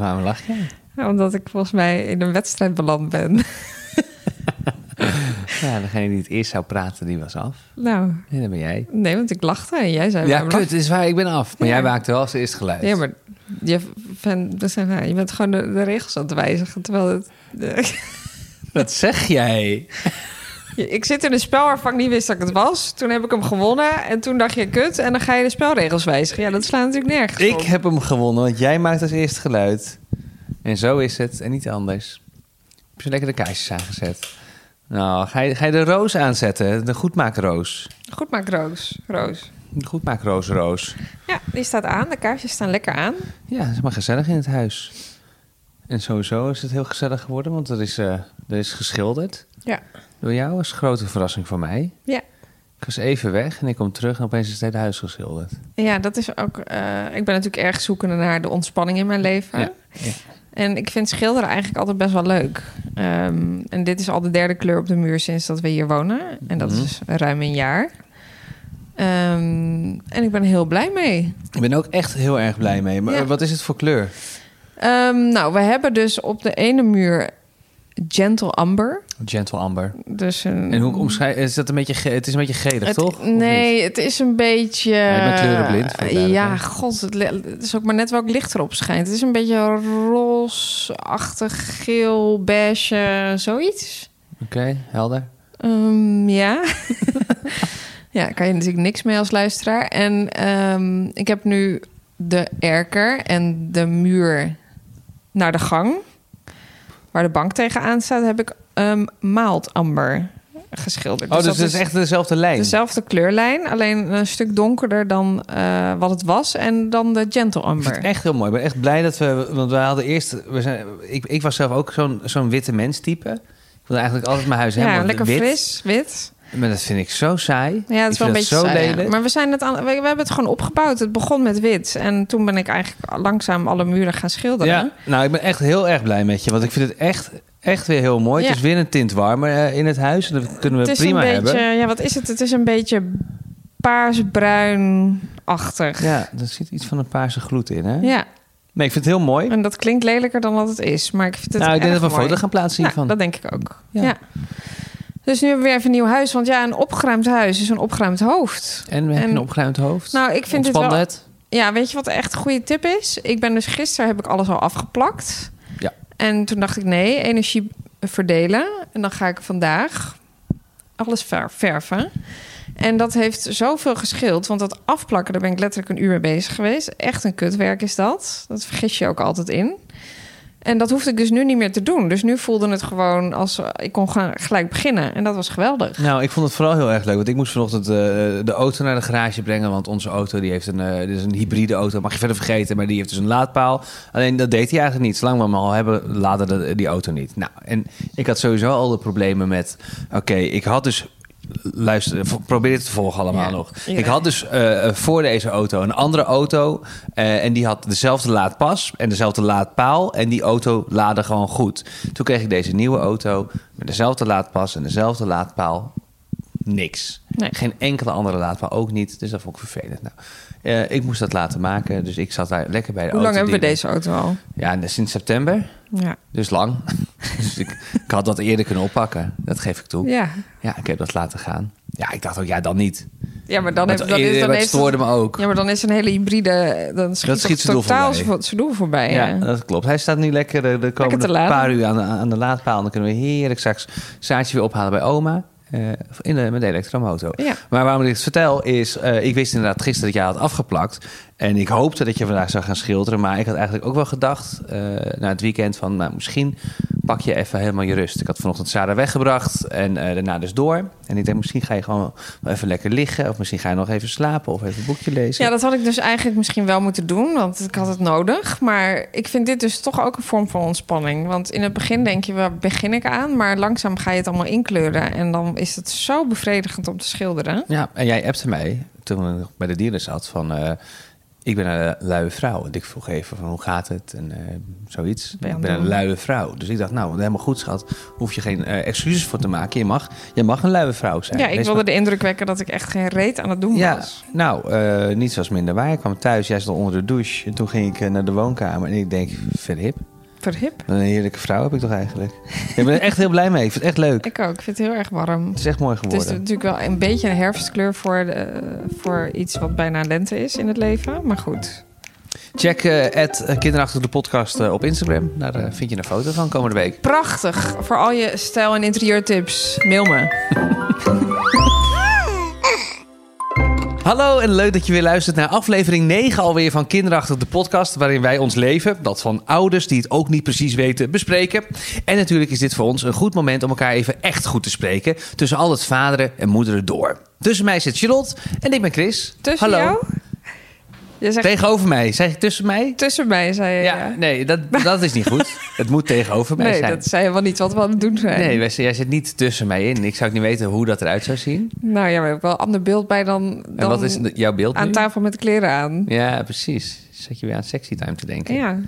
Waarom lach je? Omdat ik volgens mij in een wedstrijd beland ben. Ja, degene die het eerst zou praten, die was af. nou, En dan ben jij. nee, want ik lachte en jij zei... Ja, kut, is waar, ik ben af. Maar Ja. jij maakte wel als eerst geluid. Ja, maar je, nou, je bent gewoon de, de regels aan het wijzigen. Terwijl het, de- Wat zeg jij? Ik zit in een spel waarvan ik niet wist dat ik het was. Toen heb ik hem gewonnen. En toen dacht je, kut. En dan ga je de spelregels wijzigen. Ja, dat slaat natuurlijk nergens Ik op. heb hem gewonnen, want jij maakt als eerst geluid. En zo is het, en niet anders. Heb je lekker de kaarsjes aangezet? Nou, ga je, ga je de roos aanzetten? De goedmaakroos. Goed maak Roos. De goedmaakroos, roos. Ja, die staat aan. De kaarsjes staan lekker aan. Ja, het is maar gezellig in het huis. En sowieso is het heel gezellig geworden, want er is, eh, er is geschilderd. Ja. Door jou was een grote verrassing voor mij. Ja. Ik was even weg en ik kom terug en opeens is het hele huis geschilderd. Ja, dat is ook... eh, ik ben natuurlijk erg zoekende naar de ontspanning in mijn leven. Ja, ja. En ik vind schilderen eigenlijk altijd best wel leuk. Ehm, en dit is al de derde kleur op de muur sinds dat we hier wonen. En dat Mhm. is ruim een jaar. Ehm, en ik ben heel blij mee. Ik ben ook echt heel erg blij mee. Maar Ja. wat is het voor kleur? Ehm, nou, we hebben dus op de ene muur Gentle Amber. Gentle amber. Dus een, En hoe omschrijf is dat een beetje het is een beetje gelig, het, toch? Nee, het is een beetje... Ja, ik ben kleurenblind, voor de ja, duidelijkheid. god, het, is ook maar net welk licht erop schijnt. Het is een beetje roosachtig, geel, beige, zoiets. Oké, helder. Ehm, ja. ja, kan je natuurlijk niks mee als luisteraar. En ehm, ik heb nu de erker en de muur naar de gang, waar de bank tegenaan staat, heb ik um, maald amber geschilderd. Oh, dus, dat het is echt dezelfde lijn. dezelfde kleurlijn, alleen een stuk donkerder dan eh, wat het was en dan de gentle amber. echt heel mooi. Ik ben echt blij dat we... Want we hadden eerst... We zijn, ik, ik was zelf ook zo'n zo'n witte menstype. Ik wilde eigenlijk altijd mijn huis helemaal Ja, lekker wit. fris, wit. Maar dat vind ik zo saai. Ja, het is wel een beetje zo saai, ja. lelijk. Maar we, zijn het aan, we, we hebben het gewoon opgebouwd. Het begon met wit. En toen ben ik eigenlijk langzaam alle muren gaan schilderen. Ja, nou, ik ben echt heel erg blij met je. Want ik vind het echt, echt weer heel mooi. Ja. Het is weer een tint warmer eh, in het huis. En dat kunnen we het is prima een beetje, hebben. ja, wat is het? Het is een beetje paarsbruin-achtig. Ja, er zit iets van een paarse gloed in, hè? Ja, Nee, ik vind het heel mooi. en dat klinkt lelijker dan dat het is. Maar ik vind het nou, ik denk dat we een foto gaan plaatsen Ja, hiervan. dat denk ik ook. Ja. Ja. Dus nu hebben we weer even een nieuw huis. Want ja, een opgeruimd huis is een opgeruimd hoofd. En we hebben En- een opgeruimd hoofd. Nou, ik vind het wel... net. Ja, weet je wat echt een goede tip is? Ik ben dus gisteren heb ik alles al afgeplakt. Ja. En toen dacht ik nee, energie verdelen. En dan ga ik vandaag alles ver- verven. En dat heeft zoveel geschild. Want dat afplakken, daar ben ik letterlijk een uur mee bezig geweest. Echt een kutwerk is dat. Dat vergis je ook altijd in. En dat hoefde ik dus nu niet meer te doen. Dus nu voelde het gewoon als... eh, Ik kon gewoon gelijk beginnen. En dat was geweldig. Nou, ik vond het vooral heel erg leuk. Want ik moest vanochtend eh, de auto naar de garage brengen. Want onze auto die heeft een, eh, dit is een hybride auto. Mag je verder vergeten. Maar die heeft dus een laadpaal. Alleen dat deed hij eigenlijk niet. Zolang we hem al hebben, laadde de- die auto niet. Nou, en ik had sowieso al de problemen met... Oké, ik had dus... Luister, probeer het te volgen allemaal Ja, nog. ja. Ik had dus eh, eh, voor deze auto een andere auto. eh, en die had dezelfde laadpas en dezelfde laadpaal. En die auto laadde gewoon goed. Toen kreeg ik deze nieuwe auto met dezelfde laadpas en dezelfde laadpaal. Niks. Nee. Geen enkele andere laadpaal, ook niet. Dus dat vond ik vervelend. Nou, eh, ik moest dat laten maken, dus ik zat daar lekker bij de Hoe lang auto. hebben we deze auto al? Ja, sinds september. Ja. Dus lang. dus ik, ik had dat eerder kunnen oppakken. Dat geef ik toe. Ja, Ja, ik heb dat laten gaan. Ja, ik dacht ook, ja, dan niet. ja maar dan, heeft, dan, is, dan het heeft stoorde me ook. Ja, maar dan is een hele hybride... Dan schiet, Dat schiet totaal voorbij. zijn- doel voorbij. Ja, Ja, dat klopt. Hij staat nu lekker de, de komende laden. paar uur aan de, aan de laadpaal. Dan kunnen we heerlijk straks zaadje weer ophalen bij oma. Eh, in de, met de elektromotor. Ja. Maar waarom ik dit vertel is... eh, ik wist inderdaad gisteren dat jij had afgeplakt. En ik hoopte dat je vandaag zou gaan schilderen. Maar ik had eigenlijk ook wel gedacht... eh, na het weekend van... Nou, misschien pak je even helemaal je rust. Ik had vanochtend Sarah weggebracht. En eh, daarna dus door. En ik denk, misschien ga je gewoon even lekker liggen. Of misschien ga je nog even slapen. Of even een boekje lezen. Ja, dat had ik dus eigenlijk misschien wel moeten doen, want ik had het nodig. Maar ik vind dit dus toch ook een vorm van ontspanning. Want in het begin denk je, waar begin ik aan? Maar langzaam ga je het allemaal inkleuren. En dan is het zo bevredigend om te schilderen. Ja, en jij appte mij toen ik nog bij de dealer zat van... eh, ik ben een luie vrouw. En ik vroeg even van hoe gaat het en eh, zoiets. Ben ik ben een luie vrouw. Dus ik dacht, nou, helemaal goed schat. Hoef je geen eh, excuses voor te maken. Je mag, je mag een luie vrouw zijn. Ja, ik Wees wilde de indruk wekken dat ik echt geen reet aan het doen ja, was. nou, eh niet zoals minder waar. Ik kwam thuis, jij stond onder de douche. En toen ging ik naar de woonkamer. En ik denk, verhip. Verhip. Een heerlijke vrouw heb ik toch eigenlijk. ik ben er echt heel blij mee. Ik vind het echt leuk. Ik ook. Ik vind het heel erg warm. Het is echt mooi Het is geworden. natuurlijk wel een beetje een herfstkleur voor, de, voor iets wat bijna lente is in het leven. Maar goed. Check eh at Kinderachtig de podcast eh, op Instagram. Daar eh, vind je een foto van komende week. Prachtig. Voor al je stijl- en interieurtips, mail me. Hallo en leuk dat je weer luistert naar aflevering 9 alweer van Kinderachtig de podcast... waarin wij ons leven, dat van ouders die het ook niet precies weten, bespreken. En natuurlijk is dit voor ons een goed moment om elkaar even echt goed te spreken... tussen al het vaderen en moederen door. Tussen mij zit Charlotte en ik ben Chris. Tussen Hallo. jou? Je zegt Tegenover mij. Zeg ik tussen mij? tussen mij, zei je. Ja, nee, dat, dat is niet goed. Het moet tegenover mij Nee, zijn. dat zei helemaal niet wat we aan het doen zijn. Nee, wij- jij zit niet tussen mij in. Ik zou ook niet weten hoe dat eruit zou zien. Nou ja, we hebben wel een ander beeld bij dan, En dan wat is jouw beeld aan nu? tafel met kleren aan. Ja, precies. Zet je weer aan sexy time te denken. Ja.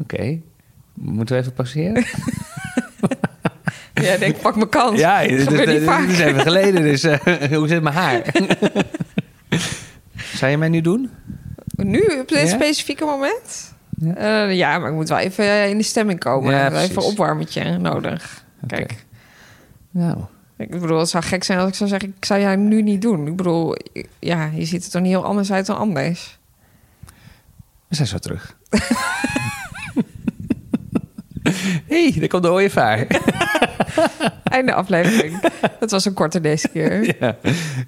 Oké. Moeten we even pauzeren? Ja, ik denk, pak mijn kans. ja, dit, is even geleden. Dus eh, hoe zit mijn haar? Zou je mij nu doen? Nu, op dit Ja? specifieke moment? Ja. Ja. ja, maar ik moet wel even eh, in de stemming komen. Ja, even een opwarmetje nodig. Kijk, Nou, ik bedoel, het zou gek zijn als ik zou zeggen... ik zou jou nu niet doen. Ik bedoel, ja, je ziet er toch niet heel anders uit dan anders? we zijn zo terug. Hé, hey, daar komt de ooievaar. Einde aflevering. Dat was een korte deze keer. ja,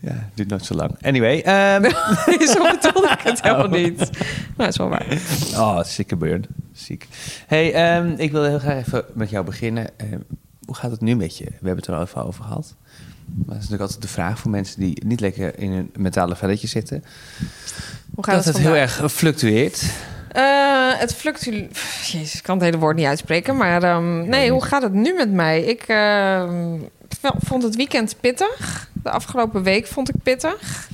ja, duurt nooit zo lang. Anyway, ehm, Zo bedoelde ik het helemaal niet. Nou, dat is wel waar. Oh, zieke burn. Ziek. hey, ehm, ik wil heel graag even met jou beginnen. Ehm, hoe gaat het nu met je? We hebben het er al even over gehad. Maar dat is natuurlijk altijd de vraag voor mensen die niet lekker in hun mentale velletje zitten. Hoe gaat dat het, het heel erg fluctueert. Eh, het fluctueert. Jezus, ik kan het hele woord niet uitspreken. Maar ehm, nee, hoe gaat het nu met mij? Ik ehm, vond het weekend pittig. De afgelopen week vond ik pittig.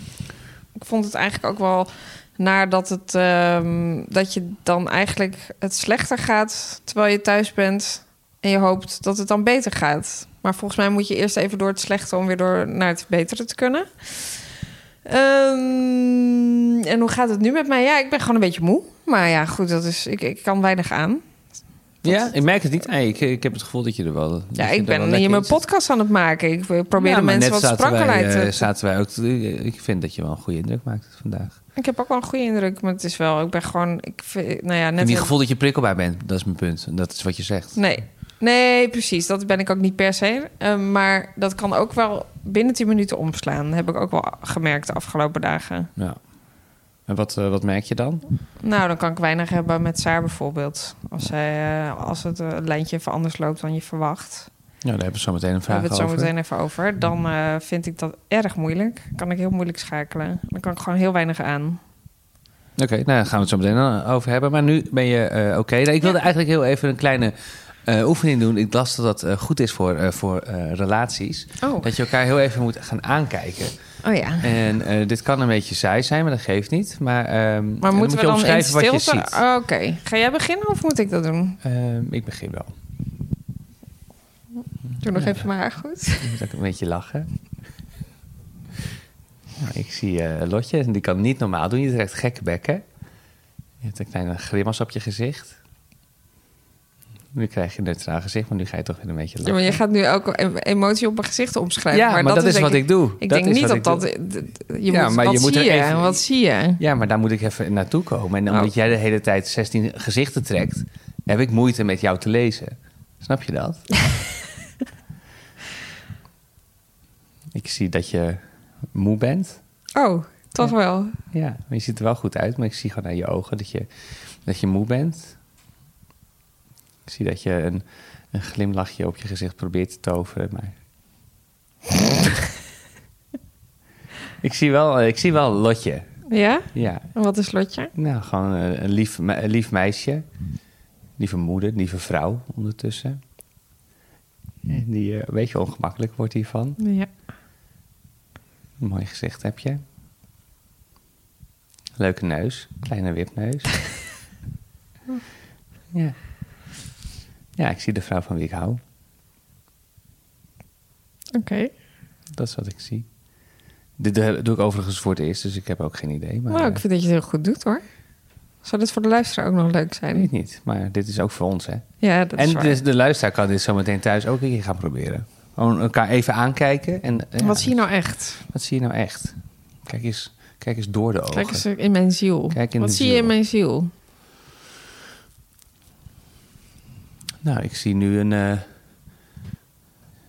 Ik vond het eigenlijk ook wel naar dat, het, ehm, dat je dan eigenlijk het slechter gaat terwijl je thuis bent. En je hoopt dat het dan beter gaat. Maar volgens mij moet je eerst even door het slechte om weer door naar het betere te kunnen. En hoe gaat het nu met mij? Ja, ik ben gewoon een beetje moe. Maar ja, goed, dat is, ik, ik kan weinig aan. Ja, ik merk het niet. Ik, ik heb het gevoel dat je er wel... dat Ja, ik ben hier mijn podcast aan het maken. Ik probeer Ja, de mensen wat sprankelheid te... zaten wij ook... Ik vind dat je wel een goede indruk maakt vandaag. Ik heb ook wel een goede indruk, maar het is wel... Ik ben gewoon... Ik vind, nou ja, net heel- gevoel dat je prikkelbaar bent. Dat is mijn punt. Dat is wat je zegt. Nee. Nee, precies. Dat ben ik ook niet per se. Eh, maar dat kan ook wel binnen 10 minuten omslaan. Dat heb ik ook wel gemerkt de afgelopen dagen. Ja. En wat, eh, wat merk je dan? Nou, dan kan ik weinig hebben met Saar bijvoorbeeld. Als, zij, eh, als het eh, lijntje even anders loopt dan je verwacht. Ja, daar hebben we zo meteen een Daar vraag hebben we het zo over. meteen even over. Dan vind ik dat erg moeilijk. Kan ik heel moeilijk schakelen. Dan kan ik gewoon heel weinig aan. Oké, nou daar gaan we het zo meteen over hebben. Maar nu ben je oké. Nou, ik wilde eigenlijk heel even een kleine oefening doen. Ik las dat dat goed is voor, voor relaties. Oh, Dat je elkaar heel even moet gaan aankijken. Oh ja. En eh, dit kan een beetje saai zijn, maar dat geeft niet. Maar, ehm, Maar moeten moet we je dan in omschrijven wat je ziet. Oh, Oké. Ga jij beginnen of moet ik dat doen? Ehm, ik begin wel. Doe nog Ja. even mijn haar goed. Ik moet ook een beetje lachen. Nou, ik zie eh, Lotje, en die kan niet normaal doen. Je trekt gekke bekken. Je hebt een kleine grimas op je gezicht. Nu krijg je een neutraal gezicht, maar nu ga je toch weer een beetje Ja, lachen. maar je gaat nu ook emotie op mijn gezicht omschrijven. Ja, maar, dat, is wat ik, doe. Ik dat denk niet dat dat... Je Ja, moet, maar wat je moet zie er je? even- Wat zie je? Ja, maar daar moet ik even naartoe komen. En omdat Oh. jij de hele tijd 16 gezichten trekt, heb ik moeite met jou te lezen. Snap je dat? ik zie dat je moe bent. Oh, toch Ja. wel. Ja, maar je ziet er wel goed uit, maar ik zie gewoon aan je ogen dat je, dat je moe bent. Ik zie dat je een, een glimlachje op je gezicht probeert te toveren, maar... ik, zie wel, ik zie wel Lotje. Ja? Ja, En wat is Lotje? nou, gewoon een, een lief, een lief meisje. Lieve moeder, lieve vrouw ondertussen. En Die eh, een beetje ongemakkelijk wordt hiervan. Ja. Een mooi gezicht heb je. Leuke neus. Kleine wipneus. ja. Ja, ik zie de vrouw van wie ik hou. Oké. Dat is wat ik zie. Dit eh, doe ik overigens voor het eerst, dus ik heb ook geen idee. Maar Nou, ik vind dat je het heel goed doet hoor. Zou dit voor de luisteraar ook nog leuk ik zijn? weet niet. Maar dit is ook voor ons, hè? Ja, dat is En waar. de, de luisteraar kan dit zometeen thuis ook een keer gaan proberen. Gewoon elkaar even aankijken. En, eh, ja, Wat zie je nou echt? Wat zie je nou echt? Kijk eens, kijk eens door de ogen. Kijk eens in mijn ziel. Kijk in Wat zie je in mijn ziel? Nou, ik zie nu een... eh,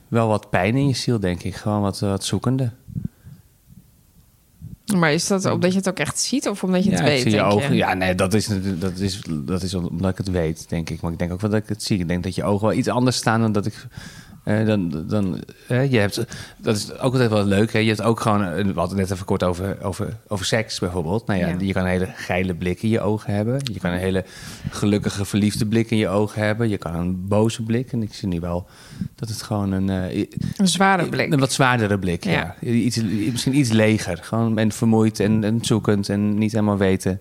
wel wat pijn in je ziel, denk ik. Gewoon wat, wat zoekende. Maar is dat omdat je het ook echt ziet of omdat je het ja, weet? ik zie je ogen. je? Ja, nee, dat is, dat, is, dat is omdat ik het weet, denk ik. Maar ik denk ook wel dat ik het zie. Ik denk dat je ogen wel iets anders staan dan dat ik... eh, dan, dan, eh, je hebt, dat is ook altijd wel leuk. Hè? Je hebt ook gewoon, eh, we hadden net even kort over, over, over seks bijvoorbeeld. Nou ja, Ja. je kan een hele geile blik in je ogen hebben. Je kan een hele gelukkige, verliefde blik in je ogen hebben. Je kan een boze blik. En ik zie nu wel dat het gewoon een, Een zware blik. een wat zwaardere blik, ja. Ja. Iets, misschien iets leger. Gewoon en vermoeid en, en zoekend en niet helemaal weten.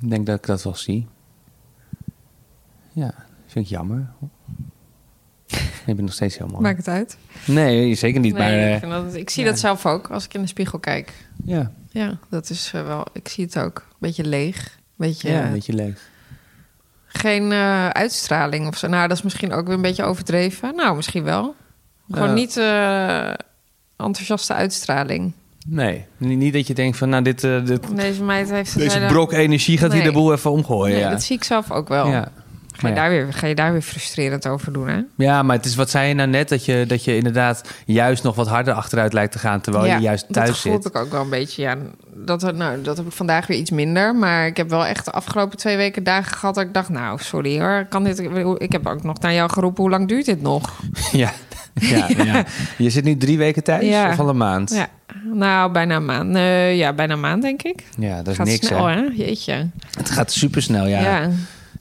Ik denk dat ik dat wel zie. Ja, vind ik jammer. Ik ben nog steeds heel mooi. Maakt het uit? Nee, zeker niet. maar Nee, eh, ik, vind dat, ik zie ja. dat zelf ook als ik in de spiegel kijk. ja, Ja, dat is eh, wel. Ik zie het ook. Beetje leeg. Beetje, ja, een beetje leeg. Geen eh, uitstraling of zo. Nou, dat is misschien ook weer een beetje overdreven. Nou, misschien wel. Gewoon niet eh, enthousiaste uitstraling. Nee, niet, niet dat je denkt van, nou, dit, eh, dit, Deze meid heeft het deze brok energie gaat hier Nee. de boel even omgooien. Nee, ja. dat zie ik zelf ook wel. Ja. Ga, je ja. daar weer, ga je daar weer frustrerend over doen, hè? ja, maar het is, wat zei je nou net? Dat je, dat je inderdaad juist nog wat harder achteruit lijkt te gaan... terwijl je juist thuis dat zit. heb ik ook wel een beetje. Ja, dat, nou, dat heb ik vandaag weer iets minder. Maar ik heb wel echt de afgelopen twee weken dagen gehad... dat ik dacht, nou, sorry hoor. Kan dit, ik heb ook nog naar jou geroepen, hoe lang duurt dit nog? Ja. Ja, ja. Je zit nu drie weken thuis of al een maand? Ja, nou, bijna een maand. Ja, bijna een maand, denk ik. Ja, dat is Gaat niks snel, hè? hè? Jeetje. Het gaat supersnel, ja. Ja.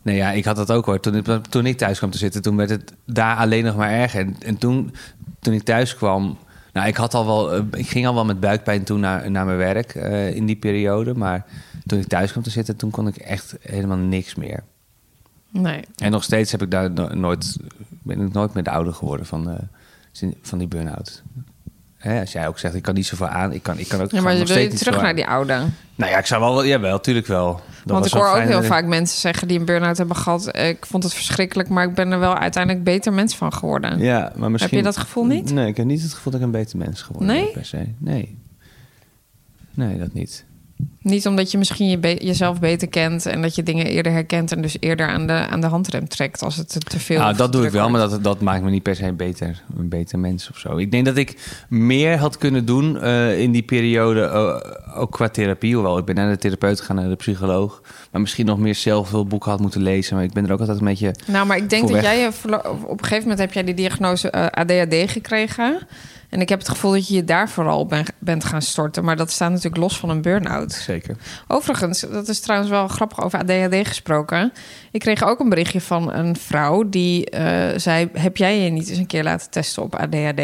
Nee, ja, ik had dat ook hoor. Toen, ik- toen ik thuis kwam te zitten, toen werd het daar alleen nog maar erger. En, en toen, toen ik thuis kwam... Nou, ik, had al wel, eh, ik ging al wel met buikpijn toen naar, naar mijn werk eh, in die periode. Maar toen ik thuis kwam te zitten, toen kon ik echt helemaal niks meer. Nee. En nog steeds heb ik daar no- nooit, ben ik nooit meer de ouder geworden van, eh, van die burn-out. Hè, als jij ook zegt, ik kan niet zoveel aan, ik kan, ik kan ook Ja, maar wil je terug naar die oude? Nou ja, ik zou wel, jawel, natuurlijk wel. Dat Want ik wel hoor ook heel ik- vaak mensen zeggen die een burn-out hebben gehad. eh, Ik vond het verschrikkelijk, maar ik ben er wel uiteindelijk beter mens van geworden. Ja, maar misschien... je dat gevoel niet? Nee, ik heb niet het gevoel dat ik een beter mens geworden Nee? ben per se. Nee. Nee, dat niet. Niet omdat je misschien je be- jezelf beter kent en dat je dingen eerder herkent en dus eerder aan de, aan de handrem trekt als het te- veel. Nou, of dat doe ik wel, wordt. maar dat, dat maakt me niet per se een beter, een beter mens of zo. Ik denk dat ik meer had kunnen doen eh, in die periode, eh, ook qua therapie. Hoewel, ik ben naar de therapeut gegaan, naar de psycholoog. Maar misschien nog meer zelfhulpboeken had moeten lezen. Maar ik ben er ook altijd een beetje... Nou, maar ik denk dat weg. jij op een gegeven moment heb jij die diagnose eh, ADHD gekregen. En ik heb het gevoel dat je je daar vooral ben- bent gaan storten. Maar dat staat natuurlijk los van een burn-out. Zeker. Overigens, dat is trouwens wel grappig over ADHD gesproken. Ik kreeg ook een berichtje van een vrouw die eh, zei: Heb jij je niet eens een keer laten testen op ADHD?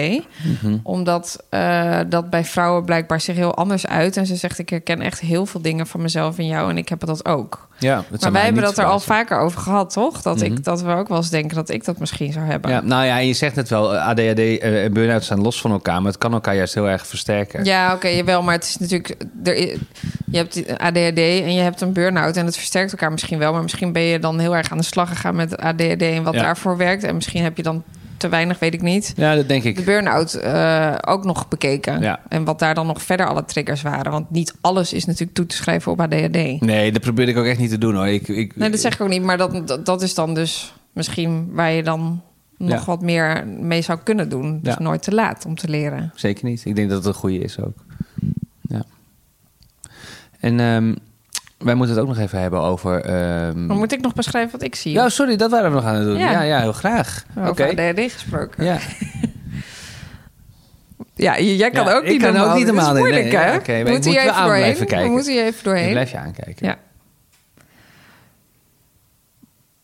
Mhm. Omdat eh, dat bij vrouwen blijkbaar zich heel anders uit. En ze zegt: Ik herken echt heel veel dingen van mezelf in jou en ik heb dat ook. Ja, het zou maar wij hebben dat er al vaker over gehad, toch? Dat, Mhm. ik, dat we ook wel eens denken dat ik dat misschien zou hebben. Ja, nou ja, en je zegt het wel, eh, ADHD en burn-out staan los van elkaar. Maar het kan elkaar juist heel erg versterken. Ja, oké, jawel, maar het is natuurlijk... Er, je hebt ADHD en je hebt een burn-out... en het versterkt elkaar misschien wel... maar misschien ben je dan heel erg aan de slag gegaan met ADHD... en wat Ja. daarvoor werkt. En misschien heb je dan te weinig, weet ik niet... Ja, dat denk ik. de burn-out eh, ook nog bekeken. Ja. En wat daar dan nog verder alle triggers waren. Want niet alles is natuurlijk toe te schrijven op ADHD. Nee, Nee, dat probeer ik ook echt niet te doen hoor. Ik, ik, dat zeg ik ook niet. Maar dat, dat, dat is dan dus misschien waar je dan... nog Ja. wat meer mee zou kunnen doen. Dus Ja. nooit te laat om te leren. Zeker niet. Ik denk dat het een goede is ook. Ja. En ehm, wij moeten het ook nog even hebben over... ehm, Maar moet ik nog beschrijven wat ik zie? Ja, sorry, dat waren we nog aan het doen. Ja, Ja. ja, heel graag. Oké. Over ADHD gesproken. Ja. Ja, jij kan Ja, ook ik niet kan ook normaal. niet is normaal, nee, moeilijk, nee, hè? ik moet hier wel even doorheen. blijven kijken. We moeten hier even Ik doorheen. blijf je aankijken. Ja.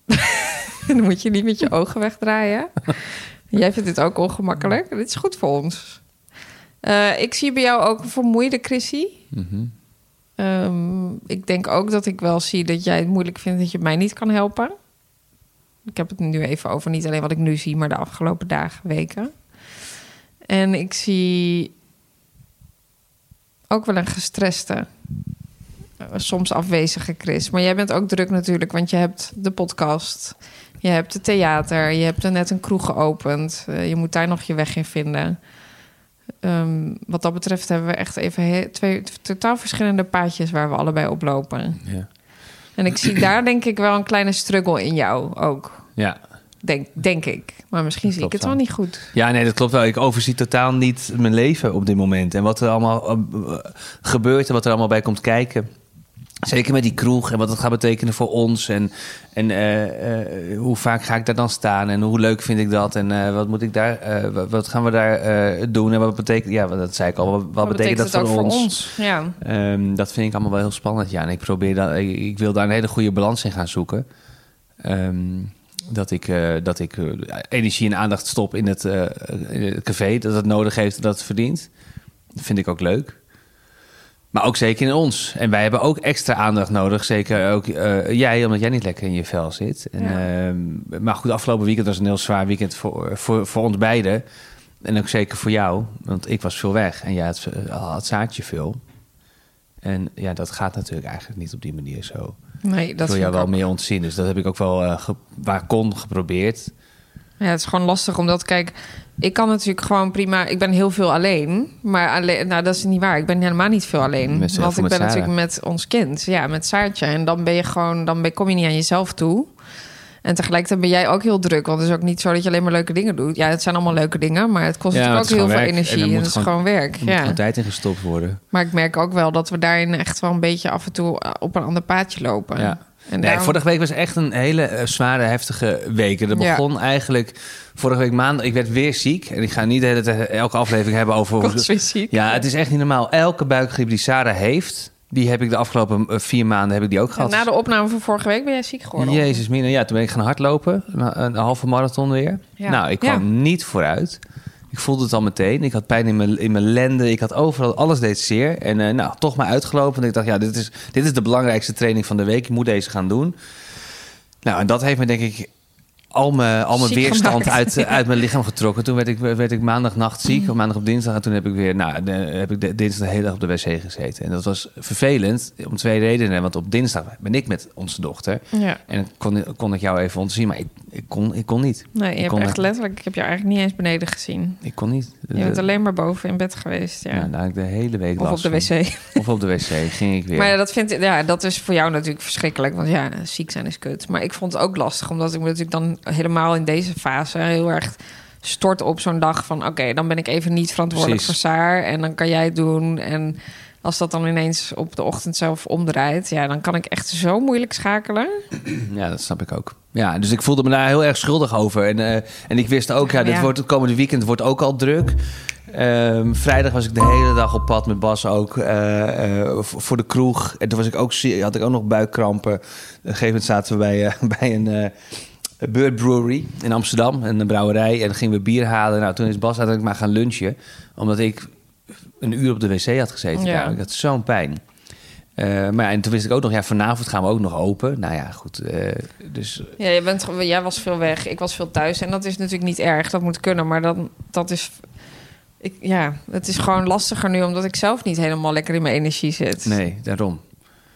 Dan moet je niet met je ogen wegdraaien. Jij vindt dit ook ongemakkelijk. Dit is goed voor ons. Eh, ik zie bij jou ook een vermoeide Chrissy. Mhm. Ehm, ik denk ook dat ik wel zie dat jij het moeilijk vindt dat je mij niet kan helpen. Ik heb het nu even over niet alleen wat ik nu zie, maar de afgelopen dagen, weken. En ik zie ook wel een gestreste, eh, soms afwezige Chris. Maar jij bent ook druk natuurlijk, want je hebt de podcast, je hebt het theater, je hebt er net een kroeg geopend. Eh, je moet daar nog je weg in vinden. Ehm, wat dat betreft hebben we echt even twee totaal verschillende paadjes waar we allebei op lopen. Ja. En ik zie daar denk ik wel een kleine struggle in jou ook. Ja. Denk, denk ik. Maar misschien zie ik het wel wel. niet goed. ja, nee, dat klopt wel. Ik overzie totaal niet mijn leven op dit moment. En wat er allemaal eh, eh, gebeurt en wat er allemaal bij komt kijken. Zeker met die kroeg en wat het gaat betekenen voor ons. En, en eh, eh, hoe vaak ga ik daar dan staan? En hoe leuk vind ik dat? En eh, wat moet ik daar, wat, gaan we daar doen? En wat betekent, ja, dat zei ik al. Wat, wat betekent, dat voor ons? voor ons? Ja. Ehm, dat vind ik allemaal wel heel spannend. Ja, en ik probeer dat. Ik, ik wil daar een hele goede balans in gaan zoeken. Ehm, dat ik, dat ik energie en aandacht stop in het, in het café. Dat het nodig heeft, dat het verdient. Dat vind ik ook leuk. Maar ook zeker in ons. En wij hebben ook extra aandacht nodig. Zeker ook eh, jij, omdat jij niet lekker in je vel zit. En, Ja. ehm, maar goed, afgelopen weekend was een heel zwaar weekend voor, voor, voor ons beiden. En ook zeker voor jou. Want ik was veel weg en jij had, eh, had zaadje veel. En ja, dat gaat natuurlijk eigenlijk niet op die manier zo. Nee, ik dat wil vind jou ik wel ook. meer ontzien. Dus dat heb ik ook wel eh, ge- waar kon geprobeerd. Ja, het is gewoon lastig omdat, kijk, ik kan natuurlijk gewoon prima. Ik ben heel veel alleen, maar alleen, nou dat is niet waar. Ik ben helemaal niet veel alleen, want ik ben Sarah. natuurlijk met ons kind, ja, met Saartje. En dan ben je gewoon, dan ben, kom je niet aan jezelf toe. En tegelijkertijd ben jij ook heel druk, want het is ook niet zo dat je alleen maar leuke dingen doet. Ja, het zijn allemaal leuke dingen, maar het kost Ja, natuurlijk ook heel veel. En energie er en, moet het is gewoon- gewoon werk. Er moet Ja. gewoon tijd in gestopt worden. Maar ik merk ook wel dat we daarin echt wel een beetje af en toe op een ander paadje lopen. Ja. En Nee, vorige week was echt een hele eh, zware, heftige week. Dat Ja. begon eigenlijk vorige week maandag. Ik werd weer ziek. En ik ga niet de hele tijd, elke aflevering hebben over... Ik weer ziek. Ja, het is echt niet normaal. Elke buikgriep die Sarah heeft... die heb ik de afgelopen eh, vier maanden heb ik die ook En gehad. na de opname van vorige week ben jij ziek geworden. Jezus, mina. Ja, toen ben ik gaan hardlopen. Een, een halve marathon weer. Ja. Nou, ik kwam Ja. niet vooruit. Ik voelde het al meteen. Ik had pijn in mijn, in mijn lenden. Ik had overal, alles deed zeer. En eh, nou, toch maar uitgelopen. En ik dacht, ja, dit is, dit is de belangrijkste training van de week. Ik moet deze gaan doen. Nou, en dat heeft me denk ik al mijn, al mijn weerstand gemaakt. uit, uit mijn lichaam getrokken. Toen werd ik, werd ik maandagnacht ziek, of maandag op dinsdag. En toen heb ik weer, nou, de, heb ik de, dinsdag de hele dag op de wc gezeten. En dat was vervelend om twee redenen. Want op dinsdag ben ik met onze dochter. Ja. En kon, kon ik jou even ontzien, maar ik, ik, kon, ik kon niet. Nee, je hebt echt letterlijk... Ik heb jou eigenlijk niet eens beneden gezien. Ik kon niet. Je bent alleen maar boven in bed geweest, ja. Nou, ik de hele week of op de van. wc. Of op de wc ging ik weer. Maar ja, dat, vind ja, dat is voor jou natuurlijk verschrikkelijk. Want ja, ziek zijn is kut. Maar ik vond het ook lastig. Omdat ik me natuurlijk dan helemaal in deze fase heel erg stort op zo'n dag van... oké, dan ben ik even niet verantwoordelijk Precies. voor Saar. En dan kan jij het doen. En als dat dan ineens op de ochtend zelf omdraait... ja, dan kan ik echt zo moeilijk schakelen. Ja, dat snap ik ook. Ja, dus ik voelde me daar heel erg schuldig over. En, eh, en ik wist ook, ja, Ja, dit ja. wordt het komende weekend wordt ook al druk. Ehm, vrijdag was ik de hele dag op pad met Bas ook eh, eh, voor de kroeg. En toen was ik ook, had ik ook nog buikkrampen. Op een gegeven moment zaten we bij, bij een Bird Brewery in Amsterdam, een brouwerij. En dan gingen we bier halen. Nou, toen is Bas uiteindelijk maar gaan lunchen. Omdat ik een uur op de wc had gezeten. Ja. Ik had zo'n pijn. Eh, maar ja, en toen wist ik ook nog, ja, vanavond gaan we ook nog open. Nou ja, goed. eh, dus Ja, je bent, jij was veel weg, ik was veel thuis. En dat is natuurlijk niet erg, dat moet kunnen. Maar dan, dat is... Ik, ja, het is gewoon lastiger nu... omdat ik zelf niet helemaal lekker in mijn energie zit. nee, daarom.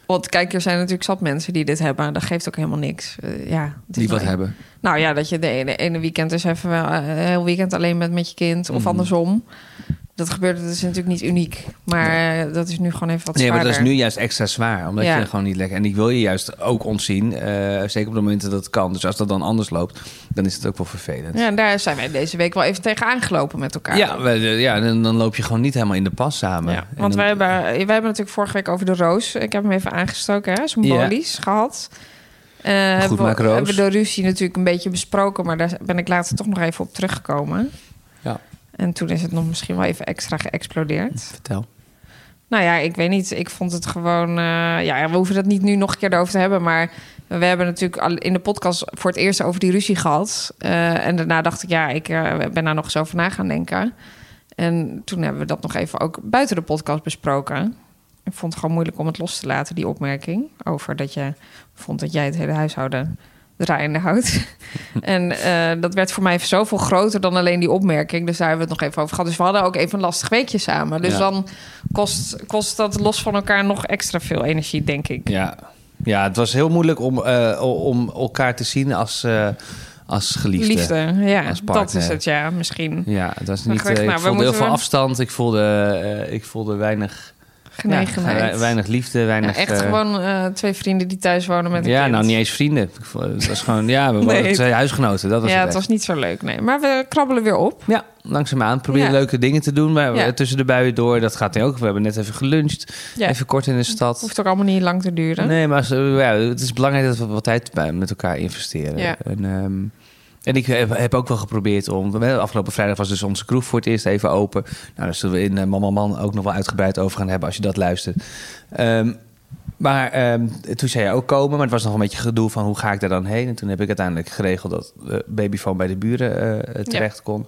Want kijk, er zijn natuurlijk zat mensen die dit hebben. Dat geeft ook helemaal niks. Ja, het is Die wat hebben. Nou ja, dat je de ene, ene weekend dus even wel eh, een heel weekend alleen bent met je kind. Of Mhm. andersom. Dat gebeurt, dat is natuurlijk niet uniek. Maar eh, dat is nu gewoon even wat Nee, maar zwaarder. dat is nu juist extra zwaar. Omdat Ja. je gewoon niet lekker... En ik wil je juist ook ontzien. eh, zeker op de momenten dat het kan. Dus als dat dan anders loopt, dan is het ook wel vervelend. Ja, en daar zijn wij deze week wel even tegen aangelopen met elkaar. Ja, we- eh, ja dan, dan loop je gewoon niet helemaal in de pas samen. Ja, En want dan- wij hebben, wij hebben natuurlijk vorige week over de roos. Ik heb hem even aangestoken, hè, symbolisch gehad. Eh hebben, we, maak roos. hebben we de ruzie natuurlijk een beetje besproken, maar daar ben ik later toch nog even op teruggekomen. En toen is het nog misschien wel even extra geëxplodeerd. vertel. Nou ja, ik weet niet. Ik vond het gewoon. eh, ja, we hoeven het niet nu nog een keer erover te hebben. Maar we hebben natuurlijk al in de podcast voor het eerst over die ruzie gehad. Eh, en daarna dacht ik, ja, ik eh, ben daar nog eens over na gaan denken. En toen hebben we dat nog even ook buiten de podcast besproken. ik vond het gewoon moeilijk om het los te laten, die opmerking. Over dat je vond dat jij het hele huishouden draaiende houdt. en eh, dat werd voor mij zoveel groter dan alleen die opmerking. Dus daar hebben we het nog even over gehad. Dus we hadden ook even een lastig weekje samen. Dus Ja. dan kost, kost dat los van elkaar nog extra veel energie, denk ik. Ja. ja, het was heel moeilijk om, eh, om elkaar te zien als, eh, als geliefde. Liefde, ja, als dat is het, ja, misschien. Ja, het was Maar niet. ik nou, voelde heel veel afstand. Ik voelde, ik voelde weinig, Genegenheid. ja, weinig liefde, Ja, weinig. echt eh, gewoon eh, twee vrienden die thuis wonen met een ja, kind. nou niet eens vrienden. Het was gewoon, ja, we waren Nee. twee huisgenoten. Dat was ja, het was niet zo leuk, nee. Maar we krabbelen weer op. Ja, langzaamaan. Proberen Ja. leuke dingen te doen. Maar Ja. tussen de buien door, dat gaat nu ook. We hebben net even geluncht. Ja. Even kort in de stad. Hoeft ook allemaal niet lang te duren. Nee, maar het is belangrijk dat we wat tijd met elkaar investeren. Ja. En, ehm, en ik heb, heb ook wel geprobeerd om... Afgelopen vrijdag was dus onze kroeg voor het eerst even open. Nou, daar zullen we in uh, Man Man ook nog wel uitgebreid over gaan hebben... als je dat luistert. Ehm, maar ehm, toen zei je ook komen, maar het was nog een beetje gedoe van hoe ga ik daar dan heen? En toen heb ik uiteindelijk geregeld dat de babyfoon bij de buren eh, terecht kon.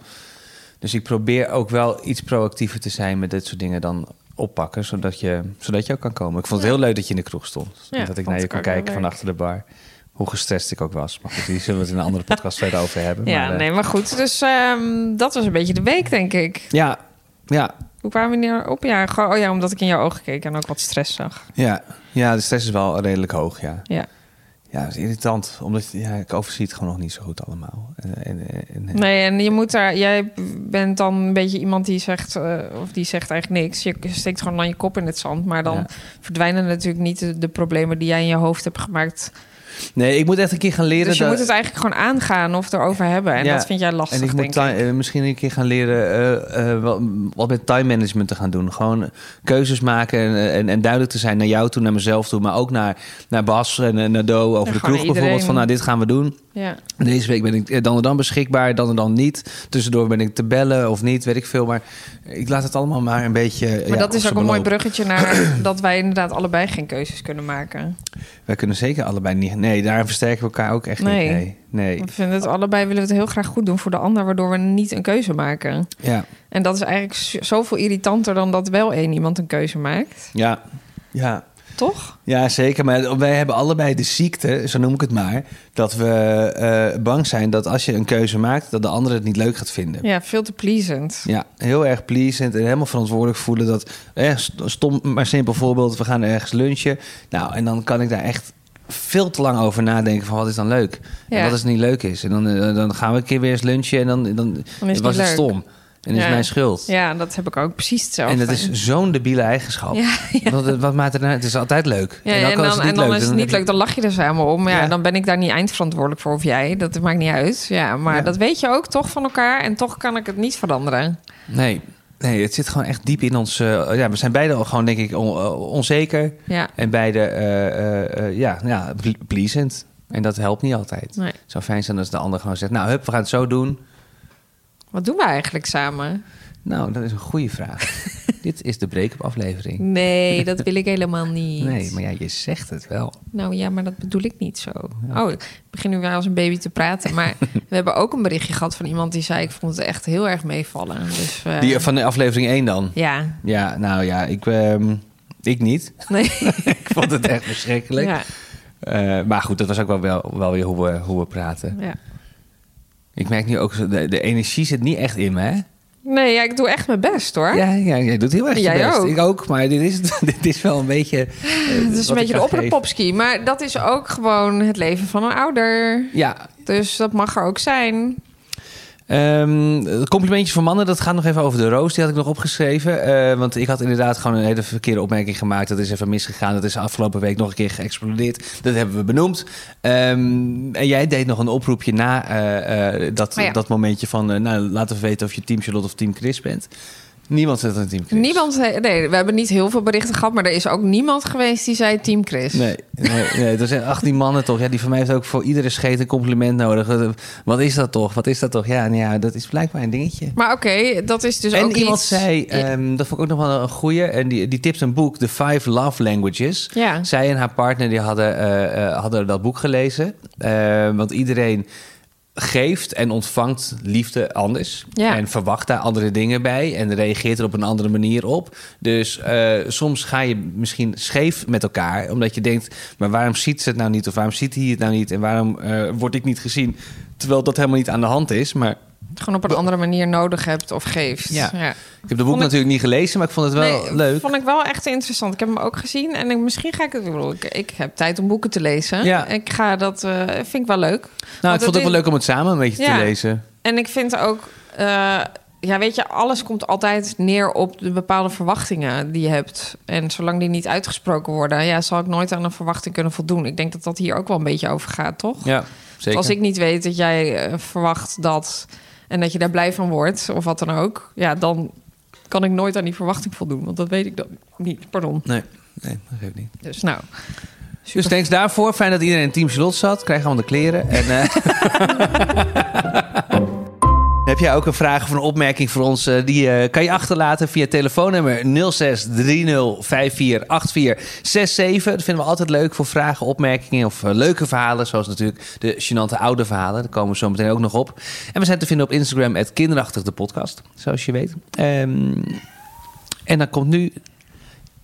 Dus ik probeer ook wel iets proactiever te zijn met dit soort dingen dan oppakken, zodat je, zodat je ook kan komen. Ik vond het heel leuk dat je in de kroeg stond. Ja, en dat ik naar je kon kijken van achter de bar. Hoe gestrest ik ook was. Maar goed, die zullen we het in een andere podcast verder over hebben. Ja, maar, eh, nee, maar goed. Dus ehm, dat was een beetje de week, denk ik. ja, ja, Hoe kwamen we hier op? Ja, gewoon, oh ja, omdat ik in jouw ogen keek en ook wat stress zag. ja, ja, de stress is wel redelijk hoog, ja. Ja. Ja, dat is irritant, omdat ja, ik overzie het gewoon nog niet zo goed allemaal. En, en, en- Nee, en je moet daar... Jij bent dan een beetje iemand die zegt... eh, of die zegt eigenlijk niks. Je steekt gewoon dan je kop in het zand. Maar dan Ja. verdwijnen natuurlijk niet de, de problemen die jij in je hoofd hebt gemaakt. Nee, ik moet echt een keer gaan leren. Dus je dat- moet het eigenlijk gewoon aangaan of erover hebben. En Ja, dat vind jij lastig, En ik moet denk ik. ti- eh, misschien een keer gaan leren eh, eh, wat, met time management te gaan doen. Gewoon keuzes maken en, en, en duidelijk te zijn naar jou toe, naar mezelf toe. Maar ook naar, naar Bas en naar Do over de kroeg bijvoorbeeld. Van nou, dit gaan we doen. Ja. Deze week ben ik eh, dan en dan beschikbaar, dan en dan niet. Tussendoor ben ik te bellen of niet, weet ik veel. Maar ik laat het allemaal maar een beetje... Maar ja, dat is ook een mooi bruggetje naar dat wij inderdaad allebei geen keuzes kunnen maken. Wij kunnen zeker allebei niet... Nee, daar versterken we elkaar ook echt Nee. niet. Nee, nee. We vinden het allebei willen we het heel graag goed doen voor de ander, waardoor we niet een keuze maken. Ja, En dat is eigenlijk zoveel irritanter dan dat wel één iemand een keuze maakt. ja, ja. Toch? Ja, zeker. Maar wij hebben allebei de ziekte, zo noem ik het maar, dat we eh, bang zijn dat als je een keuze maakt, dat de ander het niet leuk gaat vinden. Ja, veel te pleasant. Ja, heel erg pleasant en helemaal verantwoordelijk voelen dat, eh, st- stom, maar simpel voorbeeld, we gaan ergens lunchen. Nou, en dan kan ik daar echt veel te lang over nadenken van wat is dan leuk en Ja. wat is niet leuk is. En dan, eh, dan gaan we een keer weer eens lunchen en dan, dan, Dan is het was het leuk. stom. En is Ja. mijn schuld. Ja, dat heb ik ook precies hetzelfde. En dat is zo'n debiele eigenschap. Ja, ja. Wat, wat maakt het nou? Het is altijd leuk. Ook en, dan, is het niet dan leuk, is het dan niet heb je- leuk, dan lach je er samen om. Ja, dan ben ik daar niet eindverantwoordelijk voor of jij. Dat maakt niet uit. Ja, maar dat weet je ook toch van elkaar. En toch kan ik het niet veranderen. Nee, nee, het zit gewoon echt diep in ons. eh, ja, we zijn beide al gewoon, denk ik, on- eh, onzeker. Ja, En beide, eh, eh, eh, ja, ja, ple- pleasant. En dat helpt niet altijd. nee. Het zou fijn zijn als de ander gewoon zegt... nou, hup, we gaan het zo doen. Wat doen we eigenlijk samen? Nou, dat is een goede vraag. Dit is de break-up aflevering. Nee, dat wil ik helemaal niet. Nee, maar ja, je zegt het wel. Nou ja, maar dat bedoel ik niet zo. Oh, ik begin nu weer als een baby te praten. Maar we hebben ook een berichtje gehad van iemand die zei... ik vond het echt heel erg meevallen. Dus, eh, Die van de aflevering 1 dan? Ja, Ja, nou ja, ik, ehm, ik niet. nee. ik vond het echt verschrikkelijk. ja, Eh, maar goed, dat was ook wel, wel, wel weer hoe we, hoe we praten. ja. Ik merk nu ook, de, de energie zit niet echt in me, hè? Nee, ja, ik doe echt mijn best hoor. Ja, ja, jij doet heel erg je best. ook. Ik ook, maar dit is, dit is wel een beetje... eh, Het is een beetje de opperpopski. Maar dat is ook gewoon het leven van een ouder. Ja, Dus dat mag er ook zijn. Ehm complimentjes voor mannen, dat gaat nog even over de roos. Die had ik nog opgeschreven. Eh, want ik had inderdaad gewoon een hele verkeerde opmerking gemaakt. Dat is even misgegaan. Dat is afgelopen week nog een keer geëxplodeerd. Dat hebben we benoemd. Ehm, en jij deed nog een oproepje na eh, eh, dat, ja. dat momentje van... nou, laten we weten of je team Charlotte of team Chris bent. Niemand zit een team Chris. Niemand, nee, we hebben niet heel veel berichten gehad, maar er is ook niemand geweest die zei Team Chris. Nee, nee, nee, er zijn 18 mannen toch. Ja, die van mij heeft ook voor iedere scheet een compliment nodig. Wat is dat toch? Wat is dat toch? Ja, nou ja dat is blijkbaar een dingetje. Maar oké, dat is dus en ook iemand iets... zei, ehm, dat vond ik ook nog wel een goeie, en die, die tipt een boek, The Five Love Languages. Ja. Zij en haar partner die hadden, eh, eh, hadden dat boek gelezen. Eh, want iedereen geeft en ontvangt liefde anders. Ja. En verwacht daar andere dingen bij. En reageert er op een andere manier op. Dus eh, soms ga je misschien scheef met elkaar. Omdat je denkt, maar waarom ziet ze het nou niet? Of waarom ziet hij het nou niet? En waarom eh, word ik niet gezien? Terwijl dat helemaal niet aan de hand is. Maar gewoon op een andere manier nodig hebt of geeft. Ja. ja. ik heb de boek natuurlijk niet gelezen. Maar ik vond het wel Nee, leuk. Vond ik wel echt interessant. Ik heb hem ook gezien en ik, misschien ga ik het. Ik, bedoel, ik, ik heb tijd om boeken te lezen. Ja. Ik ga dat. eh, vind ik wel leuk. Nou, ik vond het ook wel leuk om het samen een beetje Ja. te lezen. En ik vind ook. eh, ja, weet je, alles komt altijd neer op de bepaalde verwachtingen die je hebt. En zolang die niet uitgesproken worden, ja, zal ik nooit aan een verwachting kunnen voldoen. Ik denk dat dat hier ook wel een beetje over gaat, toch? Ja, zeker. als ik niet weet dat jij eh, verwacht dat en dat je daar blij van wordt, of wat dan ook, ja, dan kan ik nooit aan die verwachting voldoen. Want dat weet ik dan niet. Pardon. Nee, nee, dat geeft niet. Dus nou. Dus thanks daarvoor. Fijn dat iedereen in Team Charlotte zat. Krijg allemaal de kleren. En, eh, Heb jij ook een vraag of een opmerking voor ons? eh, die eh, kan je achterlaten via telefoonnummer 0630548467. Dat vinden we altijd leuk voor vragen, opmerkingen of eh, leuke verhalen. Zoals natuurlijk de gênante oude verhalen. Daar komen we zo meteen ook nog op. En we zijn te vinden op Instagram, het kinderachtig de podcast. Zoals je weet. Ehm, en dan komt nu...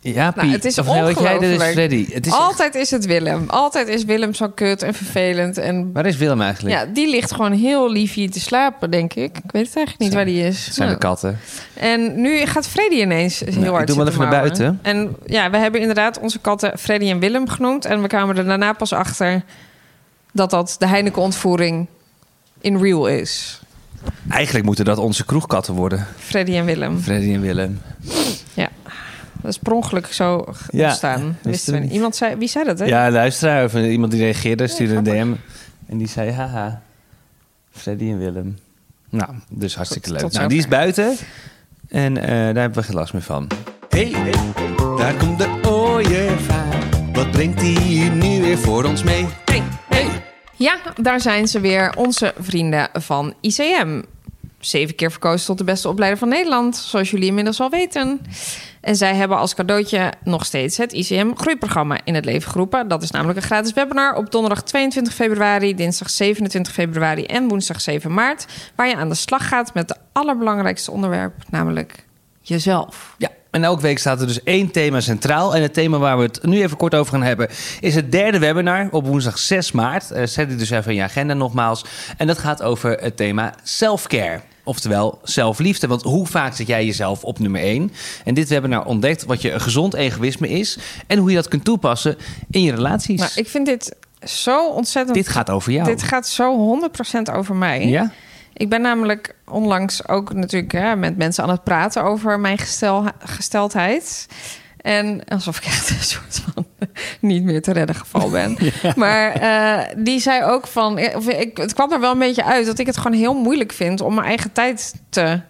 Ja, Nou, Piet. het is weet jij, dit is ongelooflijk. Freddy. Het is Altijd is het Willem. Altijd is Willem zo kut en vervelend. En Waar is Willem eigenlijk? ja, die ligt gewoon heel lief hier te slapen, denk ik. Ik weet het eigenlijk niet Zijn- waar die is. Het zijn Nou, de katten. En nu gaat Freddy ineens heel Nou, ik hard doe wel zitten even naar buiten. En ja, we hebben inderdaad onze katten Freddy en Willem genoemd. En we kwamen er daarna pas achter dat dat de Heineken-ontvoering in real is. Eigenlijk moeten dat onze kroegkatten worden. Freddy en Willem. Freddy en Willem. Dat is per ongeluk zo Ja, ontstaan. wisten we niet. Iemand zei, wie zei dat? Hè? Ja, luisteraar of iemand die reageerde, stuurde een. DM. En die zei, haha, Freddy en Willem. Nou, dus hartstikke Tot- leuk. tot nou, die is buiten. En eh, daar hebben we geen last meer van. Hey, hey, daar komt de ooievaar. Wat brengt hij hier nu weer voor ons mee? Hey, hey. Ja, daar zijn ze weer, onze vrienden van ICM. Zeven keer verkozen tot de beste opleider van Nederland, zoals jullie inmiddels al weten. En zij hebben als cadeautje nog steeds het ICM Groeiprogramma in het leven geroepen. Dat is namelijk een gratis webinar op donderdag 22 februari, dinsdag 27 februari en woensdag 7 maart. Waar je aan de slag gaat met het allerbelangrijkste onderwerp, namelijk jezelf. Ja, en elke week staat er dus één thema centraal. En het thema waar we het nu even kort over gaan hebben... is het derde webinar op woensdag 6 maart. Eh, zet die dus even in je agenda nogmaals. En dat gaat over het thema self-care. Oftewel zelfliefde. Want hoe vaak zet jij jezelf op nummer 1? En dit webinar ontdekt wat je een gezond egoïsme is... en hoe je dat kunt toepassen in je relaties. Nou, ik vind dit zo ontzettend... Dit gaat over jou. Dit gaat zo 100% over mij. Ja? Ik ben namelijk onlangs ook natuurlijk hè, met mensen aan het praten over mijn gestel, gesteldheid. En alsof ik echt een soort van niet meer te redden geval ben. Maar eh, die zei ook van. Of ik, het kwam er wel een beetje uit dat ik het gewoon heel moeilijk vind om mijn eigen tijd te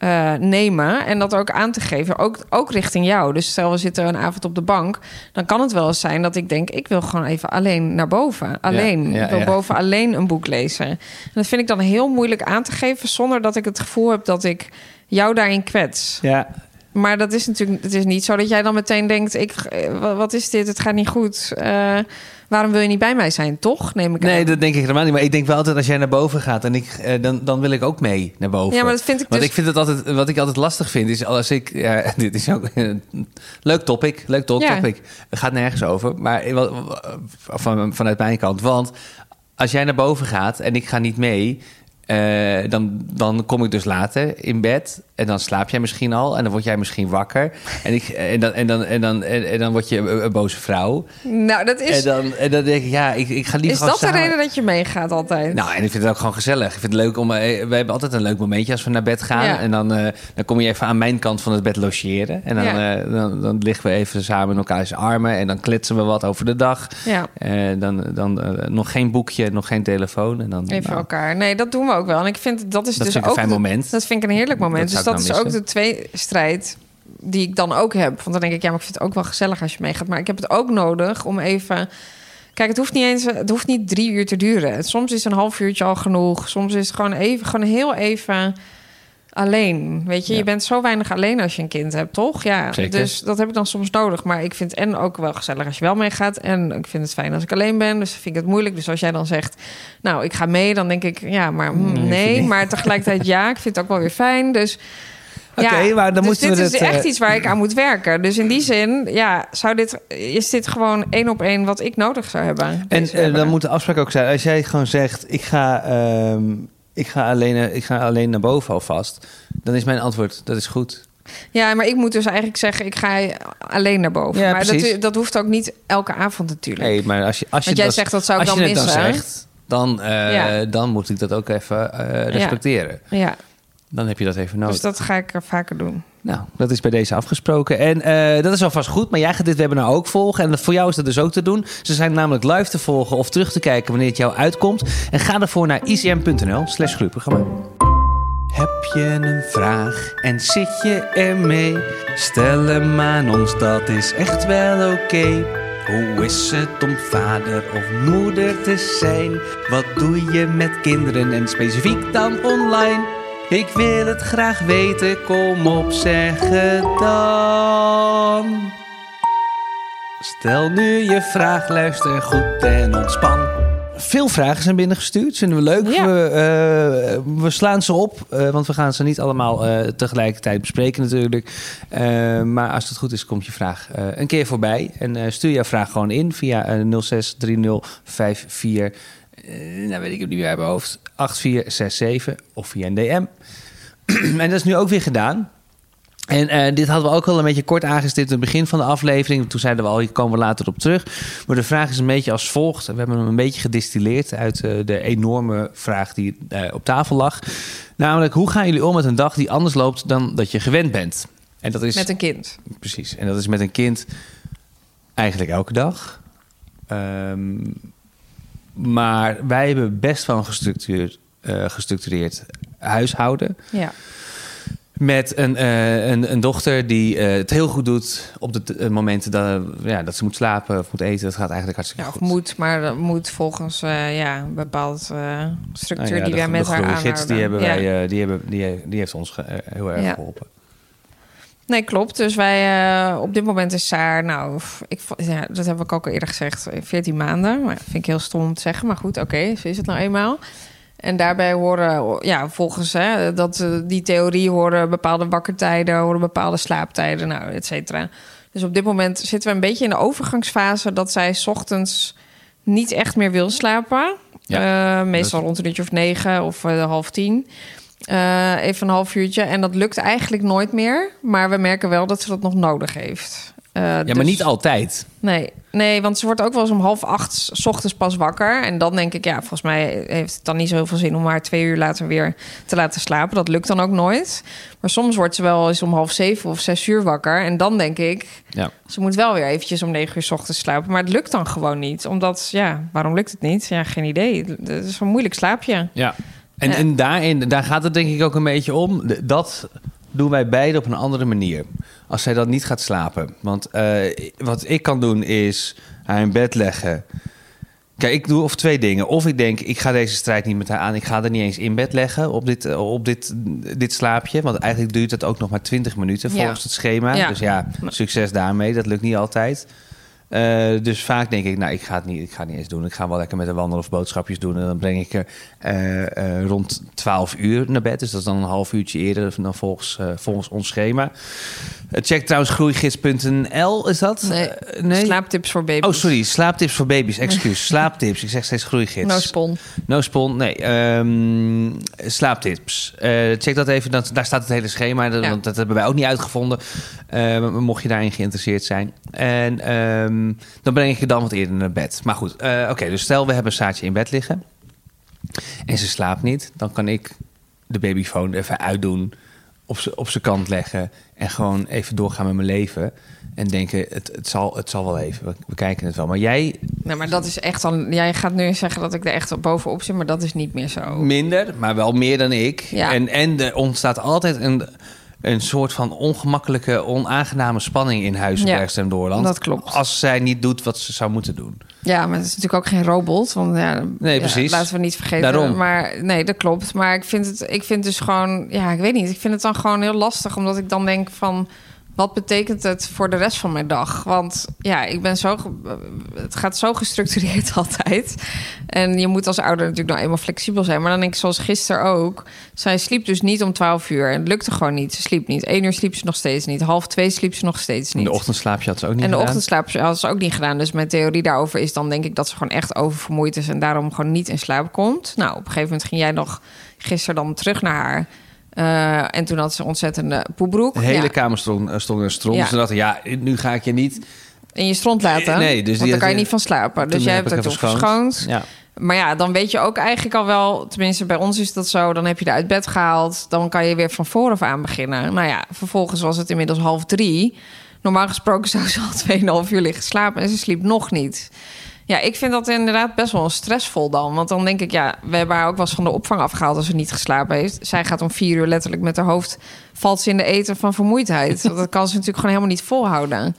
eh, nemen. En dat ook aan te geven. Ook, ook richting jou. Dus stel we zitten een avond op de bank. Dan kan het wel eens zijn dat ik denk: ik wil gewoon even alleen naar boven. Alleen. ja, ik wil ja. boven alleen een boek lezen. En dat vind ik dan heel moeilijk aan te geven. zonder dat ik het gevoel heb dat ik jou daarin kwets. Ja, Maar dat is natuurlijk het is niet zo dat jij dan meteen denkt: ik, eh, wa- wat is dit? Het gaat niet goed. Eh, waarom wil je niet bij mij zijn? Toch? Neem ik nee, aan. dat denk ik helemaal niet. Maar ik denk wel altijd als jij naar boven gaat... en ik, eh, dan, dan wil ik ook mee naar boven. Ja, maar dat vind ik Want dus. ik vind het altijd, wat ik altijd lastig vind, is als ik. Ja, dit is ook een leuk topic. Leuk tot Ja. topic. Het gaat nergens over. Maar van, vanuit mijn kant. Want als jij naar boven gaat en ik ga niet mee. Eh, dan, dan kom ik dus later in bed. En dan slaap jij misschien al. En dan word jij misschien wakker. En, ik, en, dan, en, dan, en, dan, en, en dan word je een, een boze vrouw. nou, dat En is. dan, en dan denk ik, ja, ik, ik ga liever Is dat de reden dat je meegaat altijd? nou, en ik vind het ook gewoon gezellig. Ik vind het leuk om. eh, We hebben altijd een leuk momentje als we naar bed gaan. Ja. En dan, eh, dan kom je even aan mijn kant van het bed logeren. En dan, Ja. dan, dan liggen we even samen in elkaars armen. En dan kletsen we wat over de dag. ja, dan dan nog geen boekje, nog geen telefoon. En dan, even nou, elkaar. Nee, dat doen we ook wel. En ik vind dat is dat dus ik een ook. fijn moment. Dat vind ik een heerlijk moment. Dat dus dat is ook de tweestrijd die ik dan ook heb. Want dan denk ik, ja, maar ik vind het ook wel gezellig als je meegaat. Maar ik heb het ook nodig om even. Kijk, het hoeft niet eens, het hoeft niet drie uur te duren. Soms is een half uurtje al genoeg. Soms is het gewoon even, gewoon heel even alleen. Weet je, Ja. je bent zo weinig alleen als je een kind hebt, toch? Ja, Zeker. dus dat heb ik dan soms nodig. Maar ik vind en ook wel gezellig als je wel meegaat. En ik vind het fijn als ik alleen ben. Dus vind ik het moeilijk. Dus als jij dan zegt, nou, ik ga mee, dan denk ik, ja, maar mm, Nee. Maar tegelijkertijd, ja, ik vind het ook wel weer fijn. Dus Oké, ja, maar dan dus moeten dit we is het, echt eh, iets waar ik aan moet werken. Dus in die zin, ja, zou dit, is dit gewoon één op één wat ik nodig zou hebben. En eh, hebben. dan moet de afspraak ook zijn, als jij gewoon zegt, ik ga, ehm, ik ga, alleen, eh, ik ga alleen naar boven alvast, dan is mijn antwoord, dat is goed. Ja, maar ik moet dus eigenlijk zeggen, ik ga alleen naar boven. Ja, maar precies. dat, dat hoeft ook niet elke avond natuurlijk. Nee, maar als je, als je, Want jij dat, zegt dat zou ik als dan je het missen. dan zegt, dan, eh, Ja. dan moet ik dat ook even eh, respecteren. Ja, Dan heb je dat even nodig. dus dat ga ik er vaker doen. Nou, dat is bij deze afgesproken. En eh, dat is alvast goed, maar jij gaat dit webinar ook volgen. En voor jou is dat dus ook te doen. Ze zijn namelijk live te volgen of terug te kijken wanneer het jou uitkomt. En ga ervoor naar icm.nl slash. Heb je een vraag en zit je ermee? Stel hem aan ons, dat is echt wel oké. Hoe is het om vader of moeder te zijn? Wat doe je met kinderen en specifiek dan online? Ik wil het graag weten, kom op, zeg het dan. Stel nu je vraag, luister goed en ontspan. Veel vragen zijn binnengestuurd, vinden we leuk. Ja. We, eh, we slaan ze op, eh, want we gaan ze niet allemaal eh, tegelijkertijd bespreken natuurlijk. Eh, maar als het goed is, komt je vraag eh, een keer voorbij. En eh, stuur jouw vraag gewoon in via eh 063054, eh, nou weet ik het niet meer uit mijn hoofd, 8467 of via een DM. en dat is nu ook weer gedaan. En eh, dit hadden we ook al een beetje kort aangestipt in het begin van de aflevering. Toen zeiden we al, hier komen we later op terug. Maar de vraag is een beetje als volgt. We hebben hem een beetje gedistilleerd uit eh, de enorme vraag die eh, op tafel lag. Namelijk, hoe gaan jullie om met een dag die anders loopt dan dat je gewend bent? En dat is Met een kind. precies. En dat is met een kind eigenlijk elke dag. Ehm, maar wij hebben best wel een gestructureerd, eh, gestructureerd huishouden. Ja. Met een, eh, een, een dochter die eh, het heel goed doet op de t- eh, momenten dat, ja, dat ze moet slapen of moet eten. Dat gaat eigenlijk hartstikke ja, of goed. moet, maar dat moet volgens ja, een bepaald eh, structuur Nou ja, die wij met haar aanhouden. die, hebben Ja. wij, die, hebben, die, die heeft ons heel erg geholpen. Nee, klopt. Dus wij, eh, op dit moment is Saar, nou, ik, ja, dat heb ik ook al eerder gezegd, eh, 14 maanden. Maar vind ik heel stom om te zeggen. Maar goed, oké, zo is het nou eenmaal. En daarbij horen, ja, volgens hè, dat, eh, die theorie horen bepaalde wakkertijden, horen bepaalde slaaptijden, nou, et cetera. Dus op dit moment zitten we een beetje in de overgangsfase dat zij 's ochtends niet echt meer wil slapen. Ja, Eh, meestal rond een uurtje of negen of eh, half tien. Eh, even een half uurtje. En dat lukt eigenlijk nooit meer. Maar we merken wel dat ze dat nog nodig heeft. Eh, Ja, dus- maar niet altijd. Nee, nee, want ze wordt ook wel eens om half acht 's ochtends pas wakker. En dan denk ik, ja, volgens mij heeft het dan niet zoveel zin om haar twee uur later weer te laten slapen. Dat lukt dan ook nooit. Maar soms wordt ze wel eens om half zeven of zes uur wakker. En dan denk ik, Ja. ze moet wel weer eventjes om negen uur 's ochtends slapen. Maar het lukt dan gewoon niet. Omdat, ja, waarom lukt het niet? Ja, geen idee. Het is een moeilijk slaapje. Ja. En, en daarin, daar gaat het denk ik ook een beetje om. Dat doen wij beide op een andere manier. Als zij dan niet gaat slapen. Want eh, wat ik kan doen is haar in bed leggen. Kijk, ik doe of twee dingen. Of ik denk, ik ga deze strijd niet met haar aan. Ik ga er niet eens in bed leggen op dit, eh, op dit, dit slaapje. Want eigenlijk duurt het ook nog maar 20 minuten volgens Ja. het schema. Ja. Dus ja, succes daarmee. Dat lukt niet altijd. Eh, dus vaak denk ik, nou, ik ga, het niet, ik ga het niet eens doen. Ik ga wel lekker met een wandelen of boodschapjes doen. En dan breng ik er eh, eh, rond 12 uur naar bed. Dus dat is dan een half uurtje eerder dan volgens, volgens ons schema. Check trouwens groeigids.nl, is dat? Nee, nee? Slaaptips voor baby's. Oh, sorry. Slaaptips voor baby's. Excuus. Slaaptips. Ik zeg steeds groeigids. No spon. No spon, nee. ehm, slaaptips. Check dat even. Dat, daar staat het hele schema. Dat, Ja. Want dat hebben wij ook niet uitgevonden. Mocht je daarin geïnteresseerd zijn. En ehm, dan breng ik je dan wat eerder naar bed. Maar goed, eh, oké. dus stel we hebben Saatje in bed liggen. En ze slaapt niet. Dan kan ik de babyfoon even uitdoen. Op zijn kant leggen. En gewoon even doorgaan met mijn leven. En denken, het, het, zal, het zal wel even. We, we kijken het wel. Maar jij Nee, maar dat is echt dan... Jij gaat nu zeggen dat ik er echt bovenop zit, maar dat is niet meer zo. Minder, maar wel meer dan ik. Ja. En, en er ontstaat altijd een, een soort van ongemakkelijke, onaangename spanning in huis Ja, en Doorland. dat klopt. Als zij niet doet wat ze zou moeten doen. Ja, maar het is natuurlijk ook geen robot. Want ja, Nee, ja, precies. laten we niet vergeten. Daarom. Maar nee, dat klopt. Maar ik vind het, ik vind dus gewoon, ja, ik weet niet. Ik vind het dan gewoon heel lastig, omdat ik dan denk van. Wat betekent het voor de rest van mijn dag? Want ja, ik ben zo. Het gaat zo gestructureerd altijd. En je moet als ouder natuurlijk nou eenmaal flexibel zijn. Maar dan denk ik, zoals gisteren ook. Zij sliep dus niet om 12 uur. En het lukte gewoon niet. Ze sliep niet. Eén uur sliep ze nog steeds niet. Half twee sliep ze nog steeds In niet. de ochtendslaapje had ze ook niet En de gedaan. ochtendslaap had ze ook niet gedaan. Dus mijn theorie daarover is dan denk ik dat ze gewoon echt oververmoeid is en daarom gewoon niet in slaap komt. Nou, op een gegeven moment ging jij nog gisteren dan terug naar haar. Eh, en toen had ze een ontzettende poebroek. De hele Ja, kamer stond, eh, stond in stroom. Ja. Ze dachten, ja, nu ga ik je niet... in je stront laten. Nee, dus want dan kan je niet van slapen. Dus jij heb hebt het toen verschoond. verschoond. Ja. Maar ja, dan weet je ook eigenlijk al wel... tenminste bij ons is dat zo... dan heb je er uit bed gehaald... dan kan je weer van vooraf aan beginnen. Nou ja, vervolgens was het inmiddels half drie. Normaal gesproken zou ze al 2,5 uur liggen slapen... en ze sliep nog niet. Ja, ik vind dat inderdaad best wel stressvol dan. Want dan denk ik, ja, we hebben haar ook wel eens van de opvang afgehaald... als ze niet geslapen heeft. Zij gaat om vier uur letterlijk met haar hoofd... valt ze in de eten van vermoeidheid. Dat kan ze natuurlijk gewoon helemaal niet volhouden.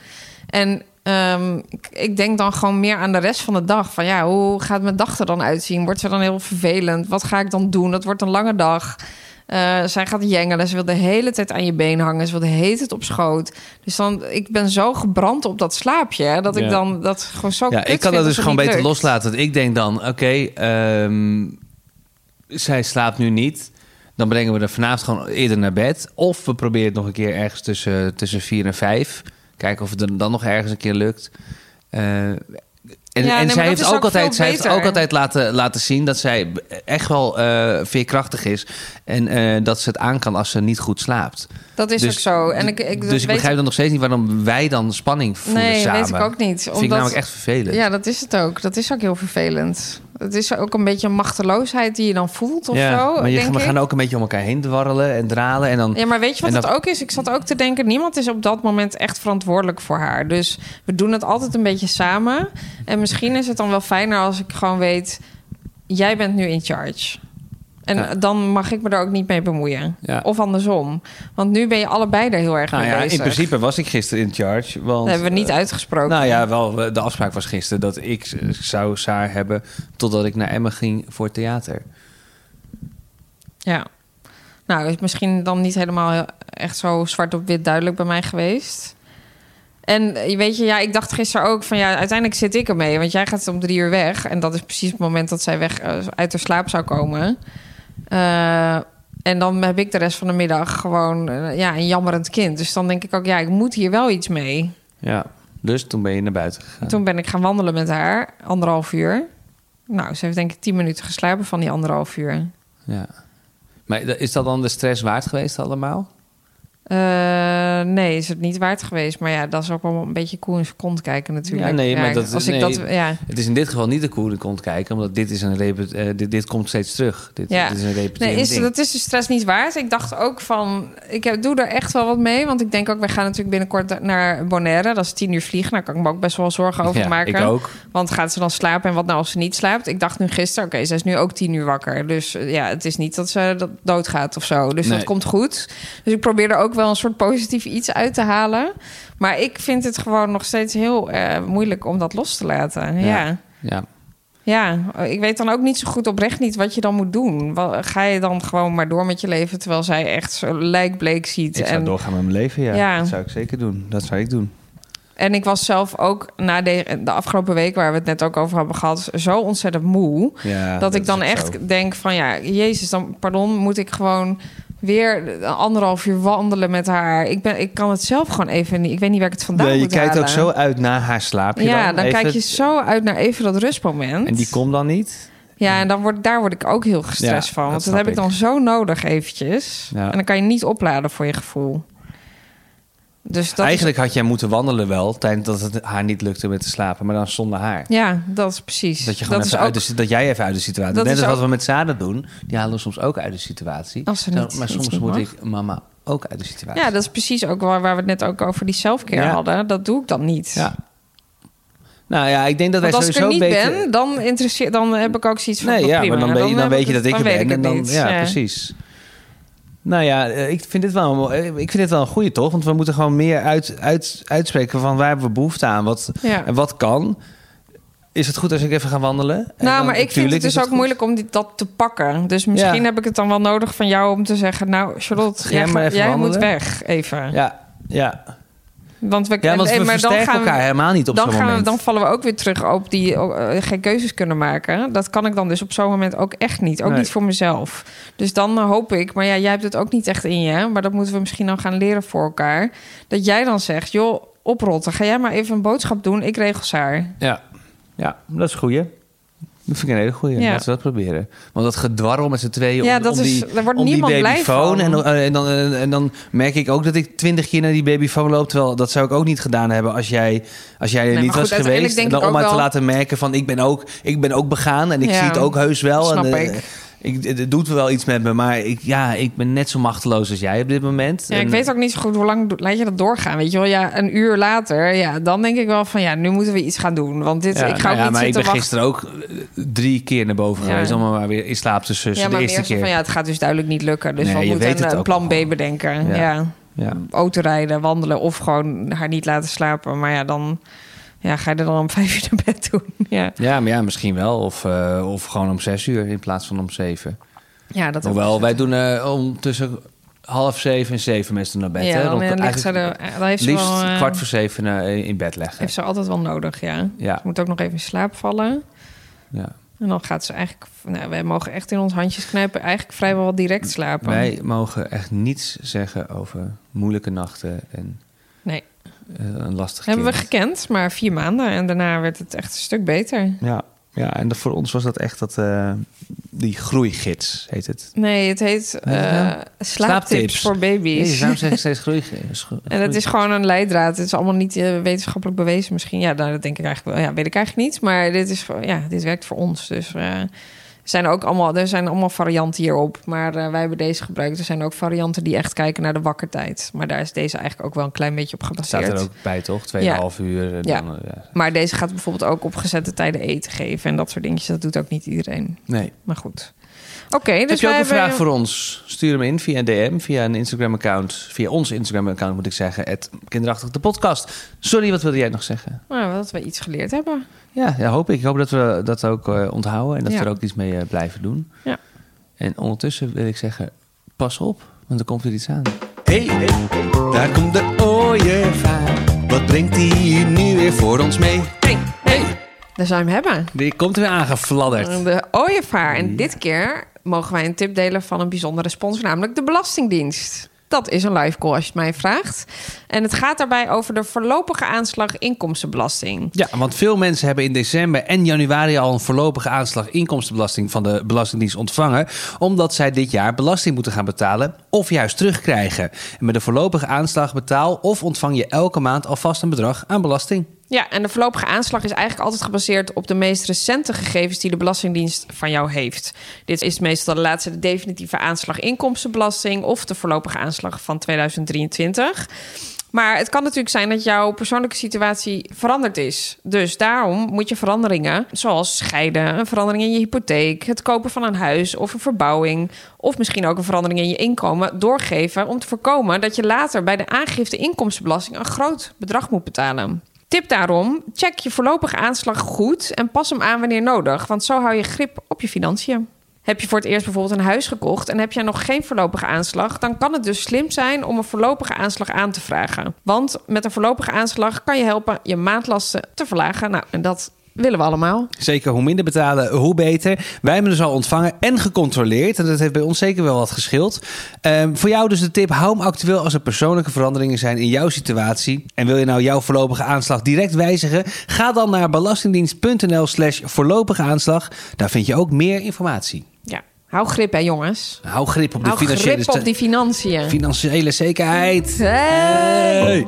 En ehm, ik, ik denk dan gewoon meer aan de rest van de dag. Van ja, hoe gaat mijn dag er dan uitzien? Wordt ze dan heel vervelend? Wat ga ik dan doen? Dat wordt een lange dag. Eh, zij gaat jengelen. Ze wil de hele tijd aan je been hangen. Ze wil de hele tijd op schoot. Dus dan, ik ben zo gebrand op dat slaapje... hè, dat ik dan dat gewoon zo Ja, kut ik kan vind dat dus gewoon beter lukt. loslaten. Ik denk dan, oké, ehm, zij slaapt nu niet. Dan brengen we er vanavond gewoon eerder naar bed. Of we proberen het nog een keer ergens tussen, tussen vier en vijf. Kijken of het er dan nog ergens een keer lukt. Eh, en nee, en zij, heeft ook, ook altijd, zij heeft ook altijd laten, laten zien dat zij echt wel eh, veerkrachtig is. En eh, dat ze het aan kan als ze niet goed slaapt. Dat is Dus- ook zo. En ik, ik, dus ik begrijp dan nog steeds niet waarom wij dan spanning voelen Nee, samen. weet ik ook niet. Vind ik namelijk echt vervelend. Ja, dat is het ook. Dat is ook heel vervelend. Het is ook een beetje een machteloosheid die je dan voelt of ja, zo, maar je, denk we ik. gaan ook een beetje om elkaar heen dwarrelen en dralen. En dan, Ja, maar weet je wat het dat- ook is? Ik zat ook te denken, niemand is op dat moment echt verantwoordelijk voor haar. Dus we doen het altijd een beetje samen. En misschien is het dan wel fijner als ik gewoon weet... jij bent nu in charge. En Ja. dan mag ik me er ook niet mee bemoeien. Ja. Of andersom. Want nu ben je allebei er heel erg nou mee ja, bezig. in principe was ik gisteren in charge. Want, Dat hebben we niet eh, uitgesproken. Nou ja, wel, de afspraak was gisteren dat ik zou Saar hebben... totdat ik naar Emmen ging voor theater. Ja. Nou, is misschien dan niet helemaal echt zo zwart op wit duidelijk bij mij geweest. En eh, weet je, ja, ik dacht gisteren ook van ja, uiteindelijk zit ik ermee. Want jij gaat om drie uur weg. En dat is precies het moment dat zij weg eh, uit haar slaap zou komen. Eh, en dan heb ik de rest van de middag gewoon eh, ja, een jammerend kind. Dus dan denk ik ook, ja, ik moet hier wel iets mee. Ja, dus toen ben je naar buiten gegaan. Toen ben ik gaan wandelen met haar, anderhalf uur. Nou, ze heeft denk ik tien minuten geslapen van die anderhalf uur. Ja. Maar is dat dan de stress waard geweest allemaal? Eh, nee, is het niet waard geweest. Maar ja, dat is ook wel een beetje koe in kont kijken natuurlijk. Ja, nee, maar dat- als ik nee. dat, ja, Het is in dit geval niet de koele kont kijken... omdat dit, is een repet- eh, dit, dit komt steeds terug. Dit, Ja. dit is een nee, is, ding. dat is de stress niet waard. Ik dacht ook van, ik heb, doe er echt wel wat mee. Want ik denk ook, wij gaan natuurlijk binnenkort naar Bonaire. Dat is tien uur vliegen. Daar kan ik me ook best wel zorgen over ja, maken. ik ook. Want gaat ze dan slapen en wat nou als ze niet slaapt? Ik dacht nu gisteren, oké, ze is nu ook tien uur wakker. Dus eh, ja, het is niet dat ze dat doodgaat of zo. Dus Nee. dat komt goed. Dus ik probeer er ook wel een soort positief iets uit te halen. Maar ik vind het gewoon nog steeds heel eh, moeilijk om dat los te laten. Ja. Ja. Ja. ja. ik weet dan ook niet zo goed oprecht niet wat je dan moet doen. Ga je dan gewoon maar door met je leven... terwijl zij echt zo lijkbleek ziet? Ik zou en doorgaan met mijn leven, ja. Ja. Dat zou ik zeker doen. Dat zou ik doen. En ik was zelf ook na de, de afgelopen week, waar we het net ook over hebben gehad, zo ontzettend moe. Ja, dat, ik dan echt zo. denk van ja, Jezus, dan pardon, moet ik gewoon weer anderhalf uur wandelen met haar. Ik, ben, ik kan het zelf gewoon even niet. Ik weet niet waar ik het vandaan Ja, je moet kijkt halen. ook zo uit naar haar slaapje Ja, dan. dan, even. kijk je zo uit naar even dat rustmoment. En die komt dan niet? Ja, en dan word, daar word ik ook heel gestrest Ja, van. Want dat heb ik ik. dan zo nodig eventjes. Ja. En dan kan je niet opladen voor je gevoel. Dus dat Eigenlijk had jij moeten wandelen wel... tijdens dat het haar niet lukte met te slapen. Maar dan zonder haar. Ja, dat is precies. Dat, je gewoon dat even is uit ook, de, dat jij even uit de situatie... Dat Net is als wat ook- we met Sada doen. Die halen we soms ook uit de situatie. Als ze niet- maar soms niet moet mag. ik mama ook uit de situatie. Ja, dat is precies ook waar, waar we het net ook over die selfcare Ja. hadden. Dat doe ik dan niet. Ja. Nou ja, ik denk dat wij als ik sowieso er niet beter... ben, dan, dan heb ik ook zoiets van... Nee, ja, prima. maar dan, weet je, dan heb weet je ik dat ik er ben. ik En dan, ja, precies. Nou ja, eh, ik vind dit wel, een eh, ik vind dit wel een goede toch? Want we moeten gewoon meer uit, uit, uitspreken van waar hebben we behoefte aan. Wat, Ja. En wat kan. Is het goed als ik even ga wandelen? En Nou, maar ik vind het dus ook goed. moeilijk om die, dat te pakken. Dus misschien Ja. heb ik het dan wel nodig van jou om te zeggen... nou, Charlotte, jij, even jij moet weg even. Ja, ja. Want we, ja want we maar dan versterken gaan we- elkaar helemaal niet op dan, zo'n gaan we, moment. dan vallen we ook weer terug op die eh, geen keuzes kunnen maken. Dat kan ik dan dus op zo'n moment ook echt niet. Ook Nee. niet voor mezelf. Dus dan eh, hoop ik, maar ja, jij hebt het ook niet echt in je. Maar dat moeten we misschien dan gaan leren voor elkaar. Dat jij dan zegt, joh, oprotten. Ga jij maar even een boodschap doen. Ik regel haar. Ja. ja, dat is een goeie. Dat vind ik een hele goeie. Ja. Laten we dat proberen. Want dat gedwarrel met z'n tweeën Ja, om, dat om is- die, daar wordt om die niemand blij babyfoon. En, dan- eh, en, dan, eh, en dan merk ik ook dat ik twintig keer naar die babyfoon loop. Terwijl dat zou ik ook niet gedaan hebben als jij, als jij er Nee, niet goed, was geweest. En dan om maar te wel- laten merken van ik ben ook, ik ben ook begaan. En ik Ja, zie het ook heus wel. snap en, eh, ik. Ik, het doet wel iets met me. Maar ik, ja, ik ben net zo machteloos als jij op dit moment. Ja, ik En- weet ook niet zo goed hoe lang laat je dat doorgaan. Weet je wel, ja, een uur later, ja, dan denk ik wel van ja, nu moeten we iets gaan doen. Want dit, Ja, ik ga nou ook ja, niet maar ik ben wachten. gisteren ook eh, drie keer naar boven Ja. geweest. Om maar weer in slaap te sussen. Ja, maar de eerste keer. van ja, het gaat dus duidelijk niet lukken. Dus Nee, we moeten een, ook plan. B bedenken. Ja. Ja. Ja. autorijden, wandelen of gewoon haar niet laten slapen. Maar ja, dan ja, ga je er dan om vijf uur naar bed doen. Ja, Ja, maar ja, misschien wel. Of, eh, of gewoon om zes uur in plaats van om zeven. ja dat Hoewel, wij doen eh, om tussen half zeven en zeven meestal naar bed. Ja, hè? dan, Rond- ligt ze er, dan heeft ze liefst wel, eh, kwart voor zeven in bed leggen. heeft ze altijd wel nodig, ja. Ja, Ze moet ook nog even in slaap vallen. ja. En dan gaat ze eigenlijk... Nou, wij mogen echt in ons handjes knijpen. Eigenlijk vrijwel direct slapen. Wij mogen echt niets zeggen over moeilijke nachten en een lastig Hebben we gekend, maar vier maanden. En daarna werd het echt een stuk beter. Ja, ja, en dat, voor ons was dat echt dat, eh, die groeigids, heet het. Nee, het heet eh, nou? slaaptips, Slaaptips. voor baby's. Jezus, waarom zeg ik steeds groeigids? En het is gewoon een leidraad. Het is allemaal niet eh, wetenschappelijk bewezen misschien. Ja, nou, dat denk ik eigenlijk wel. Ja, weet ik eigenlijk niet. Maar dit, is, ja, dit werkt voor ons. Dus eh, zijn ook allemaal, er zijn allemaal varianten hierop. Maar eh, wij hebben deze gebruikt. Er zijn ook varianten die echt kijken naar de wakkertijd. Maar daar is deze eigenlijk ook wel een klein beetje op gebaseerd. staat er ook bij, toch? Tweeënhalf uur. en Ja. Dan, eh, ja. Maar deze gaat bijvoorbeeld ook op gezette tijden eten geven. En dat soort dingetjes. Dat doet ook niet iedereen. Nee. Maar goed. Oké, dus Heb je ook een vraag voor ons? Stuur hem in via een DM, via een Instagram-account. Via ons Instagram-account moet ik zeggen. Het kinderachtig de podcast. Sorry, wat wilde jij nog zeggen? Nou, dat we iets geleerd hebben. Ja, ja hoop ik. Ik hoop dat we dat ook eh, onthouden en dat Ja. we er ook iets mee eh, blijven doen. Ja. En ondertussen wil ik zeggen, pas op, want er komt weer iets aan. Hey, daar komt de ooievaar. Wat brengt hij nu weer voor ons mee? Hey, hey. Daar zou je hem hebben. Die komt er weer aangefladderd. De ooievaar. En dit keer mogen wij een tip delen van een bijzondere sponsor, namelijk de Belastingdienst. Dat is een live call als je het mij vraagt. En het gaat daarbij over de voorlopige aanslag inkomstenbelasting. Ja, want veel mensen hebben in december en januari al een voorlopige aanslag inkomstenbelasting van de Belastingdienst ontvangen, omdat zij dit jaar belasting moeten gaan betalen of juist terugkrijgen. En met een voorlopige aanslag betaal of ontvang je elke maand alvast een bedrag aan belasting. Ja, en de voorlopige aanslag is eigenlijk altijd gebaseerd op de meest recente gegevens die de Belastingdienst van jou heeft. Dit is meestal de laatste de definitieve aanslag inkomstenbelasting of de voorlopige aanslag van 2023. Maar het kan natuurlijk zijn dat jouw persoonlijke situatie veranderd is. Dus daarom moet je veranderingen, zoals scheiden, een verandering in je hypotheek, het kopen van een huis of een verbouwing, of misschien ook een verandering in je inkomen, doorgeven om te voorkomen dat je later bij de aangifte inkomstenbelasting een groot bedrag moet betalen. Tip daarom, check je voorlopige aanslag goed en pas hem aan wanneer nodig, want zo hou je grip op je financiën. Heb je voor het eerst bijvoorbeeld een huis gekocht en heb jij nog geen voorlopige aanslag, dan kan het dus slim zijn om een voorlopige aanslag aan te vragen. Want met een voorlopige aanslag kan je helpen je maandlasten te verlagen. Nou, en dat willen we allemaal. Zeker, hoe minder betalen, hoe beter. Wij hebben dus al ontvangen en gecontroleerd. En dat heeft bij ons zeker wel wat geschild. Ehm, voor jou dus de tip, hou hem actueel als er persoonlijke veranderingen zijn in jouw situatie. En wil je nou jouw voorlopige aanslag direct wijzigen? Ga dan naar belastingdienst.nl slash voorlopige aanslag. Daar vind je ook meer informatie. Ja, hou grip hè jongens. Hou grip op de Hou financiële, grip op die financiën. financiële zekerheid. Hey! Hey.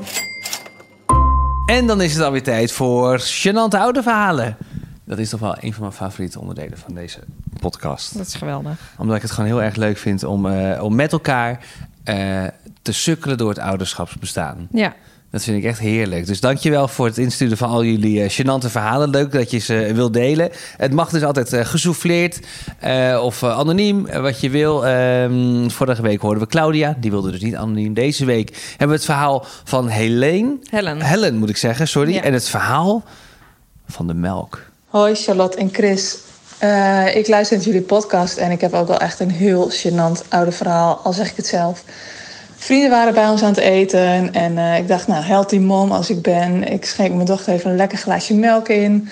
En dan is het alweer tijd voor gênante oude verhalen. Dat is toch wel een van mijn favoriete onderdelen van deze podcast. Dat is geweldig. Omdat ik het gewoon heel erg leuk vind om, eh, om met elkaar eh, te sukkelen door het ouderschapsbestaan. Ja, Dat vind ik echt heerlijk. Dus dankjewel voor het insturen van al jullie uh, gênante verhalen. Leuk dat je ze wil delen. Het mag dus altijd uh, gesouffleerd uh, of anoniem, wat je wil. Um, vorige week hoorden we Claudia, die wilde dus niet anoniem. Deze week hebben we het verhaal van Helene. Helen. Helen moet ik zeggen, sorry. Ja. En het verhaal van de melk. Hoi Charlotte en Chris. Uh, ik luister naar jullie podcast en ik heb ook wel echt een heel gênant oude verhaal, al zeg ik het zelf. Vrienden waren bij ons aan het eten en uh, ik dacht, nou, healthy mom als ik ben. Ik schenk mijn dochter even een lekker glaasje melk in.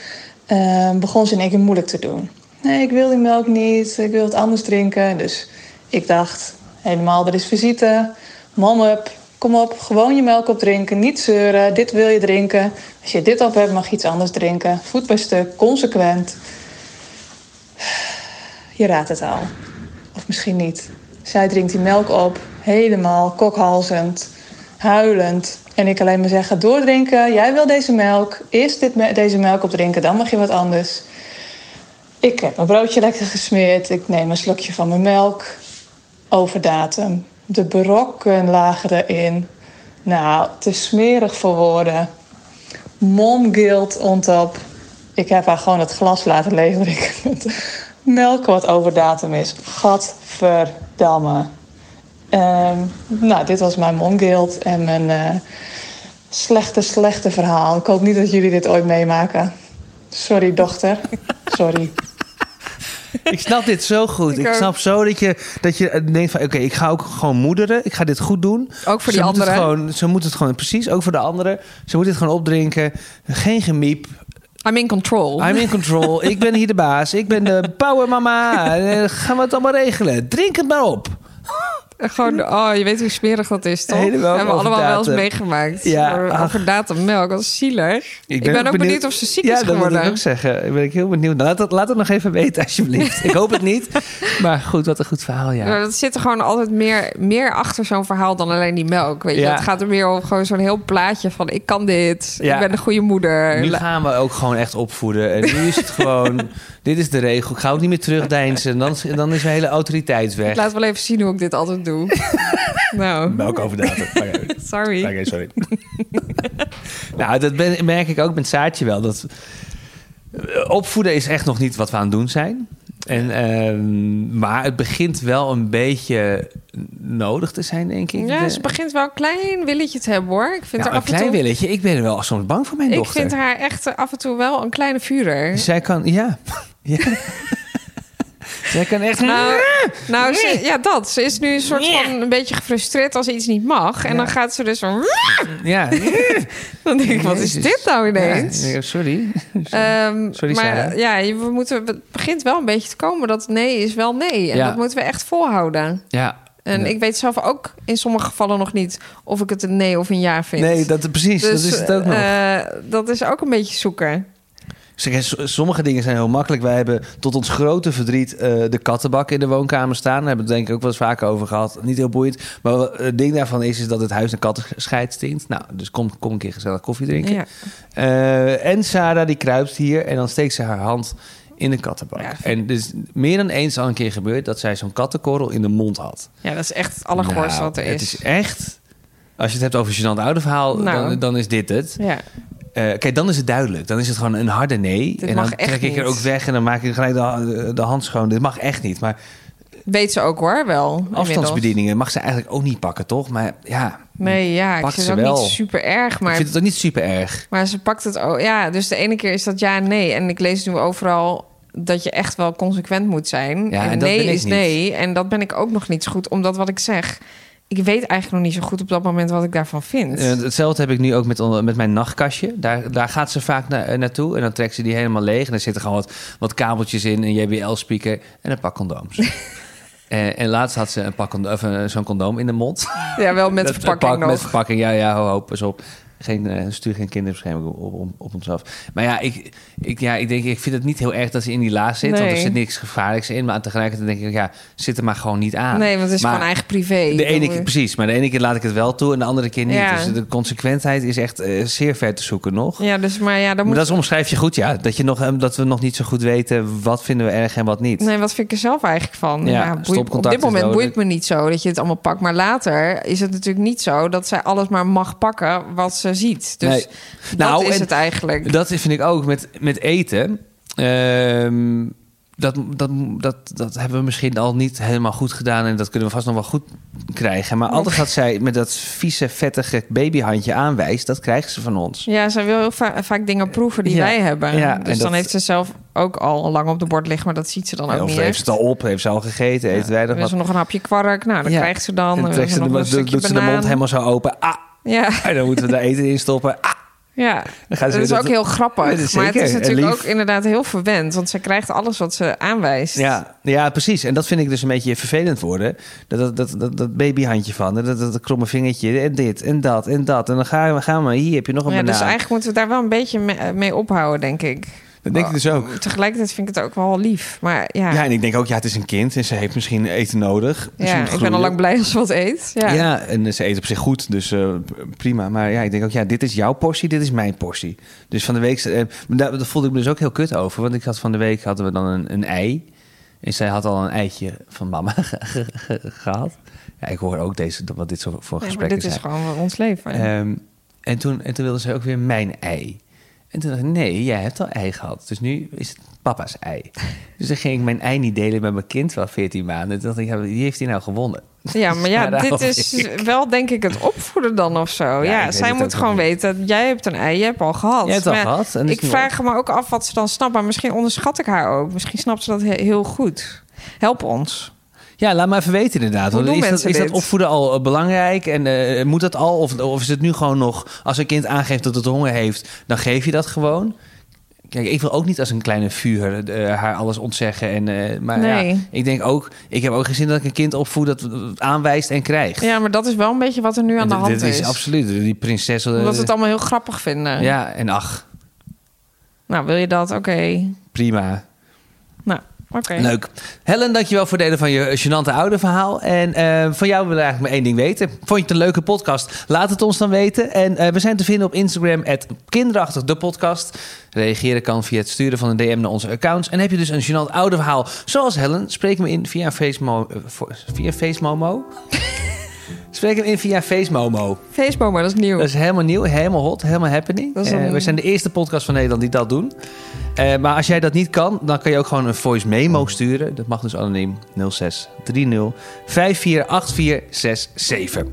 Uh, begon ze in één keer moeilijk te doen. Nee, ik wil die melk niet, ik wil het anders drinken. Dus ik dacht, helemaal, er is visite. Mom up, kom op, gewoon je melk opdrinken, niet zeuren. Dit wil je drinken. Als je dit op hebt, mag je iets anders drinken. Voet bij stuk, consequent. Je raadt het al. Of misschien niet. Zij drinkt die melk op, helemaal kokhalzend, huilend. En ik alleen maar zeggen, doordrinken, jij wil deze melk. Eerst dit, deze melk opdrinken, dan mag je wat anders. Ik heb mijn broodje lekker gesmeerd. Ik neem een slokje van mijn melk. Overdatum. De brokken lagen erin. Nou, te smerig voor woorden. Mom guilt on top. Ik heb haar gewoon het glas laten leveren. melk wat over datum is. Gadverdamme. Um, nou, dit was mijn momguilt en mijn uh, slechte, slechte verhaal. Ik hoop niet dat jullie dit ooit meemaken. Sorry, dochter. Sorry. Ik snap dit zo goed. Ik, ik snap zo dat je, dat je denkt van... oké, okay, ik ga ook gewoon moederen. Ik ga dit goed doen. Ook voor die anderen. Gewoon, ze moet het gewoon... Precies, ook voor de anderen. Ze moet dit gewoon opdrinken. Geen gemiep. I'm in control. I'm in control. ik ben hier de baas. Ik ben de power mama. gaan we het allemaal regelen. Drink het maar op. Gewoon, oh, je weet hoe smerig dat is, toch? Hebben we allemaal wel eens meegemaakt. Ja, over datum melk, dat is zielig. Ik ben, ook benieuwd, of ze ziek ja, is geworden. Ja, dat moet ik ook zeggen. Ben ik heel benieuwd. Nou, laat, het, laat het nog even weten, alsjeblieft. ik hoop het niet. Maar goed, wat een goed verhaal, ja. Dat zit er gewoon altijd meer, meer achter zo'n verhaal dan alleen die melk, weet je. Het gaat er meer om gewoon zo'n heel plaatje van... ik kan dit, ik ben een goede moeder. Nu gaan we ook gewoon echt opvoeden. En nu is het gewoon... dit is de regel. Ik ga ook niet meer terugdeinzen. Dan, dan is mijn hele autoriteit weg. Laat wel even zien hoe ik dit altijd doe. nou. Melk over datum. sorry. Okay, sorry. nou, dat ben, merk ik ook met Saartje wel. Dat opvoeden is echt nog niet wat we aan het doen zijn. En, uh, maar het begint wel een beetje nodig te zijn, denk ik. Ja, ze begint wel een klein willetje te hebben, hoor. Ik vind ja, haar een klein toe... willetje. Ik ben er wel soms bang voor mijn dochter. Ik vind haar echt af en toe wel een kleine vurer. Zij kan, ja. ja. Zij kan echt... Nou, nou ze, ja, dat. Ze is nu een soort van een beetje gefrustreerd als iets niet mag. En dan gaat ze dus zo... Ja. Dan denk ik, wat is dit nou ineens? Ja, sorry. Um, sorry, maar ja, we moeten, het begint wel een beetje te komen dat nee is wel nee. En dat moeten we echt volhouden. Ja, en ik weet zelf ook in sommige gevallen nog niet of ik het een nee of een ja vind. Nee, dat, precies. Dus, dat is het ook nog. Uh, dat is ook een beetje zoeken. Sommige dingen zijn heel makkelijk. Wij hebben tot ons grote verdriet uh, de kattenbak in de woonkamer staan. Daar hebben we het denk ik ook wel eens vaker over gehad. Niet heel boeiend. Maar het ding daarvan is, is dat het huis een kattenscheid stinkt. Nou, dus kom, kom een keer gezellig koffie drinken. Ja. Uh, en Sarah die kruipt hier en dan steekt ze haar hand in de kattenbak. Ja, en dus meer dan eens al een keer gebeurd dat zij zo'n kattenkorrel in de mond had. Ja, dat is echt het allergoorste nou, wat er is. Het is echt... Als je het hebt over gênant oude verhaal, nou. dan, dan, is dit het. Ja. Uh, kijk, dan is het duidelijk. Dan is het gewoon een harde nee. Dit en dan trek ik er ook weg en dan maak ik gelijk de, de hand schoon. Dit mag echt niet. Maar weet ze ook hoor, wel. Afstandsbedieningen mag ze eigenlijk ook niet pakken, toch? Maar ja. Nee, ja, ik vind het ook niet super erg. Maar, ik vind het ook niet super erg. Maar ze pakt het ook. Ja, dus de ene keer is dat ja en nee. En ik lees nu overal dat je echt wel consequent moet zijn. Ja, en, en nee is niet. nee. En dat ben ik ook nog niet zo goed. Omdat wat ik zeg ik weet eigenlijk nog niet zo goed op dat moment wat ik daarvan vind. Uh, hetzelfde heb ik nu ook met, met mijn nachtkastje. Daar, daar gaat ze vaak na, naartoe. En dan trekt ze die helemaal leeg. En er zitten gewoon wat, wat kabeltjes in. Een JBL-speaker en een pak condooms. en, en laatst had ze een pak of zo'n condoom in de mond. Ja, wel met verpakking nog. Met verpakking, ja, ja, ho, ho, pas op geen, uh, stuur geen kinderbescherming op, op, op, ons af. Maar ja ik, ik, ja, ik denk, ik vind het niet heel erg dat ze in die laas zit. Nee. Want er zit niks gevaarlijks in. Maar tegelijkertijd denk ik, ja, zit er maar gewoon niet aan. Nee, want het is maar gewoon eigen privé. De ene keer, precies. Maar de ene keer laat ik het wel toe en de andere keer niet. Ja. Dus de consequentheid is echt uh, zeer ver te zoeken nog. Ja, dus maar ja, dan maar moet... dat omschrijf je goed, ja. Dat, je nog, um, dat we nog niet zo goed weten wat vinden we erg en wat niet. Nee, wat vind ik er zelf eigenlijk van? Ja, ja boeit, op dit moment boeit me niet zo dat je het allemaal pakt. Maar later is het natuurlijk niet zo dat zij alles maar mag pakken wat ze ziet. Dus Nee. dat Nou, is het eigenlijk. Dat vind ik ook met, met eten. Ehm, dat, dat, dat, dat hebben we misschien al niet helemaal goed gedaan. En dat kunnen we vast nog wel goed krijgen. Maar altijd wat zij met dat vieze, vettige babyhandje aanwijst... dat krijgen ze van ons. Ja, zij wil heel va- vaak dingen proeven die Ja. wij hebben. Ja, dus dan dat- heeft ze zelf ook al lang op de bord liggen, maar dat ziet ze dan ook of niet heeft ze het al op, heeft ze al gegeten, Ja. eten wij nog ze wat. nog een hapje kwark? Nou, dan krijgt ze dan. En Dan ze ze de, een doet, ze de mond helemaal zo open. Ah, Ja, en dan moeten we daar eten in stoppen. Ah, ja. dan gaan ze dat is ook heel grappig. Ja, maar het is natuurlijk ook inderdaad heel verwend. Want zij krijgt alles wat ze aanwijst. Ja, ja, precies. En dat vind ik dus een beetje vervelend worden. Dat, dat, dat, dat, babyhandje van, dat, dat, dat kromme vingertje en dit en dat en dat. En dan gaan we, gaan we hier heb je nog een Ja, banaan. dus eigenlijk moeten we daar wel een beetje mee, mee ophouden, denk ik. Dat denk ik dus ook. Tegelijkertijd vind ik het ook wel lief. Maar ja, Ja, en ik denk ook, ja, het is een kind en ze heeft misschien eten nodig. Ja, ik ben al lang blij als ze wat eet. Ja. Ja. en ze eet op zich goed, dus eh, prima. Maar ja, ik denk ook, ja, dit is jouw portie, dit is mijn portie. Dus van de week, eh, daar, daar voelde ik me dus ook heel kut over. Want ik had van de week hadden we dan een, een ei. En zij had al een eitje van mama ge- ge- ge- gehad. Ja, ik hoor ook deze, wat dit zo voor Ja, maar gesprekken dit is zijn. gewoon ons leven. Ehm, en, toen, en toen wilde ze ook weer mijn ei. En toen dacht ik, nee, jij hebt al ei gehad. Dus nu is het papa's ei. Dus dan ging ik mijn ei niet delen met mijn kind van 14 maanden. Toen dacht ik, ja, wie heeft hij nou gewonnen? Ja, maar ja, dit is ik. wel denk ik het opvoeden dan of zo. Ja, zij moet gewoon nog weten, jij hebt een ei, jij hebt al gehad. Jij hebt al gehad en Ik vraag me ook af wat ze dan snapt, maar misschien onderschat ik haar ook. Misschien snapt ze dat he- heel goed. Help ons. Ja, laat maar even weten inderdaad. Hoe doen is, dat, is dat opvoeden al eh, belangrijk? En eh, moet dat al? Of, of is het nu gewoon nog... Als een kind aangeeft dat het honger heeft, dan geef je dat gewoon? Kijk, ik wil ook niet als een kleine vuur eh, haar alles ontzeggen. En, maar Nee. ja, ik denk ook... Ik heb ook gezien dat ik een kind opvoed dat aanwijst en krijgt. Ja, maar dat is wel een beetje wat er nu aan de hand dit is. is absoluut. Die prinses... Omdat we het allemaal heel grappig vinden. Ja, en ach, Nou, wil je dat? Oké. prima. Nou, Leuk. Helen, dankjewel voor het delen van je gênante oude verhaal. En eh, van jou willen we eigenlijk maar één ding weten. Vond je het een leuke podcast? Laat het ons dan weten. En eh, we zijn te vinden op Instagram, kinderachtig de podcast. Reageren kan via het sturen van een DM naar onze accounts. En heb je dus een gênant oude verhaal, zoals Helen, spreek me in via FaceMo... eh, voor- via FaceMomo? spreek hem in via FaceMomo. Facebook, maar dat is nieuw. Dat is helemaal nieuw, helemaal hot, helemaal happening. Een- we zijn de eerste podcast van Nederland die dat doen. Eh, maar als jij dat niet kan, dan kan je ook gewoon een voice memo sturen. Dat mag dus anoniem 0630 548467.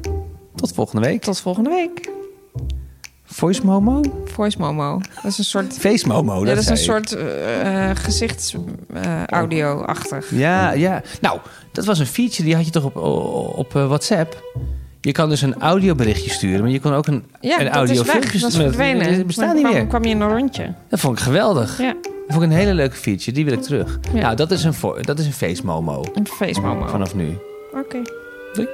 Tot volgende week. Tot volgende week. Voice momo? Voice Momo. Dat is een soort... Face momo, ja, dat is een zei ik. soort uh, gezichtsaudio-achtig. Ja, ja. Nou, dat was een feature die had je toch op, op eh, WhatsApp. Je kan dus een audioberichtje sturen, maar je kon ook een, ja, een dat audio is weg. filmpje Dat is sturen. verdwenen. Dat bestaat niet kwam, meer. kwam je in een rondje. Dat vond ik geweldig. Ja, Dat vond ik een hele leuke feature. Die wil ik terug. Ja. Nou, dat is een, dat is een face momo een face Momo. vanaf nu. Oké. Doei.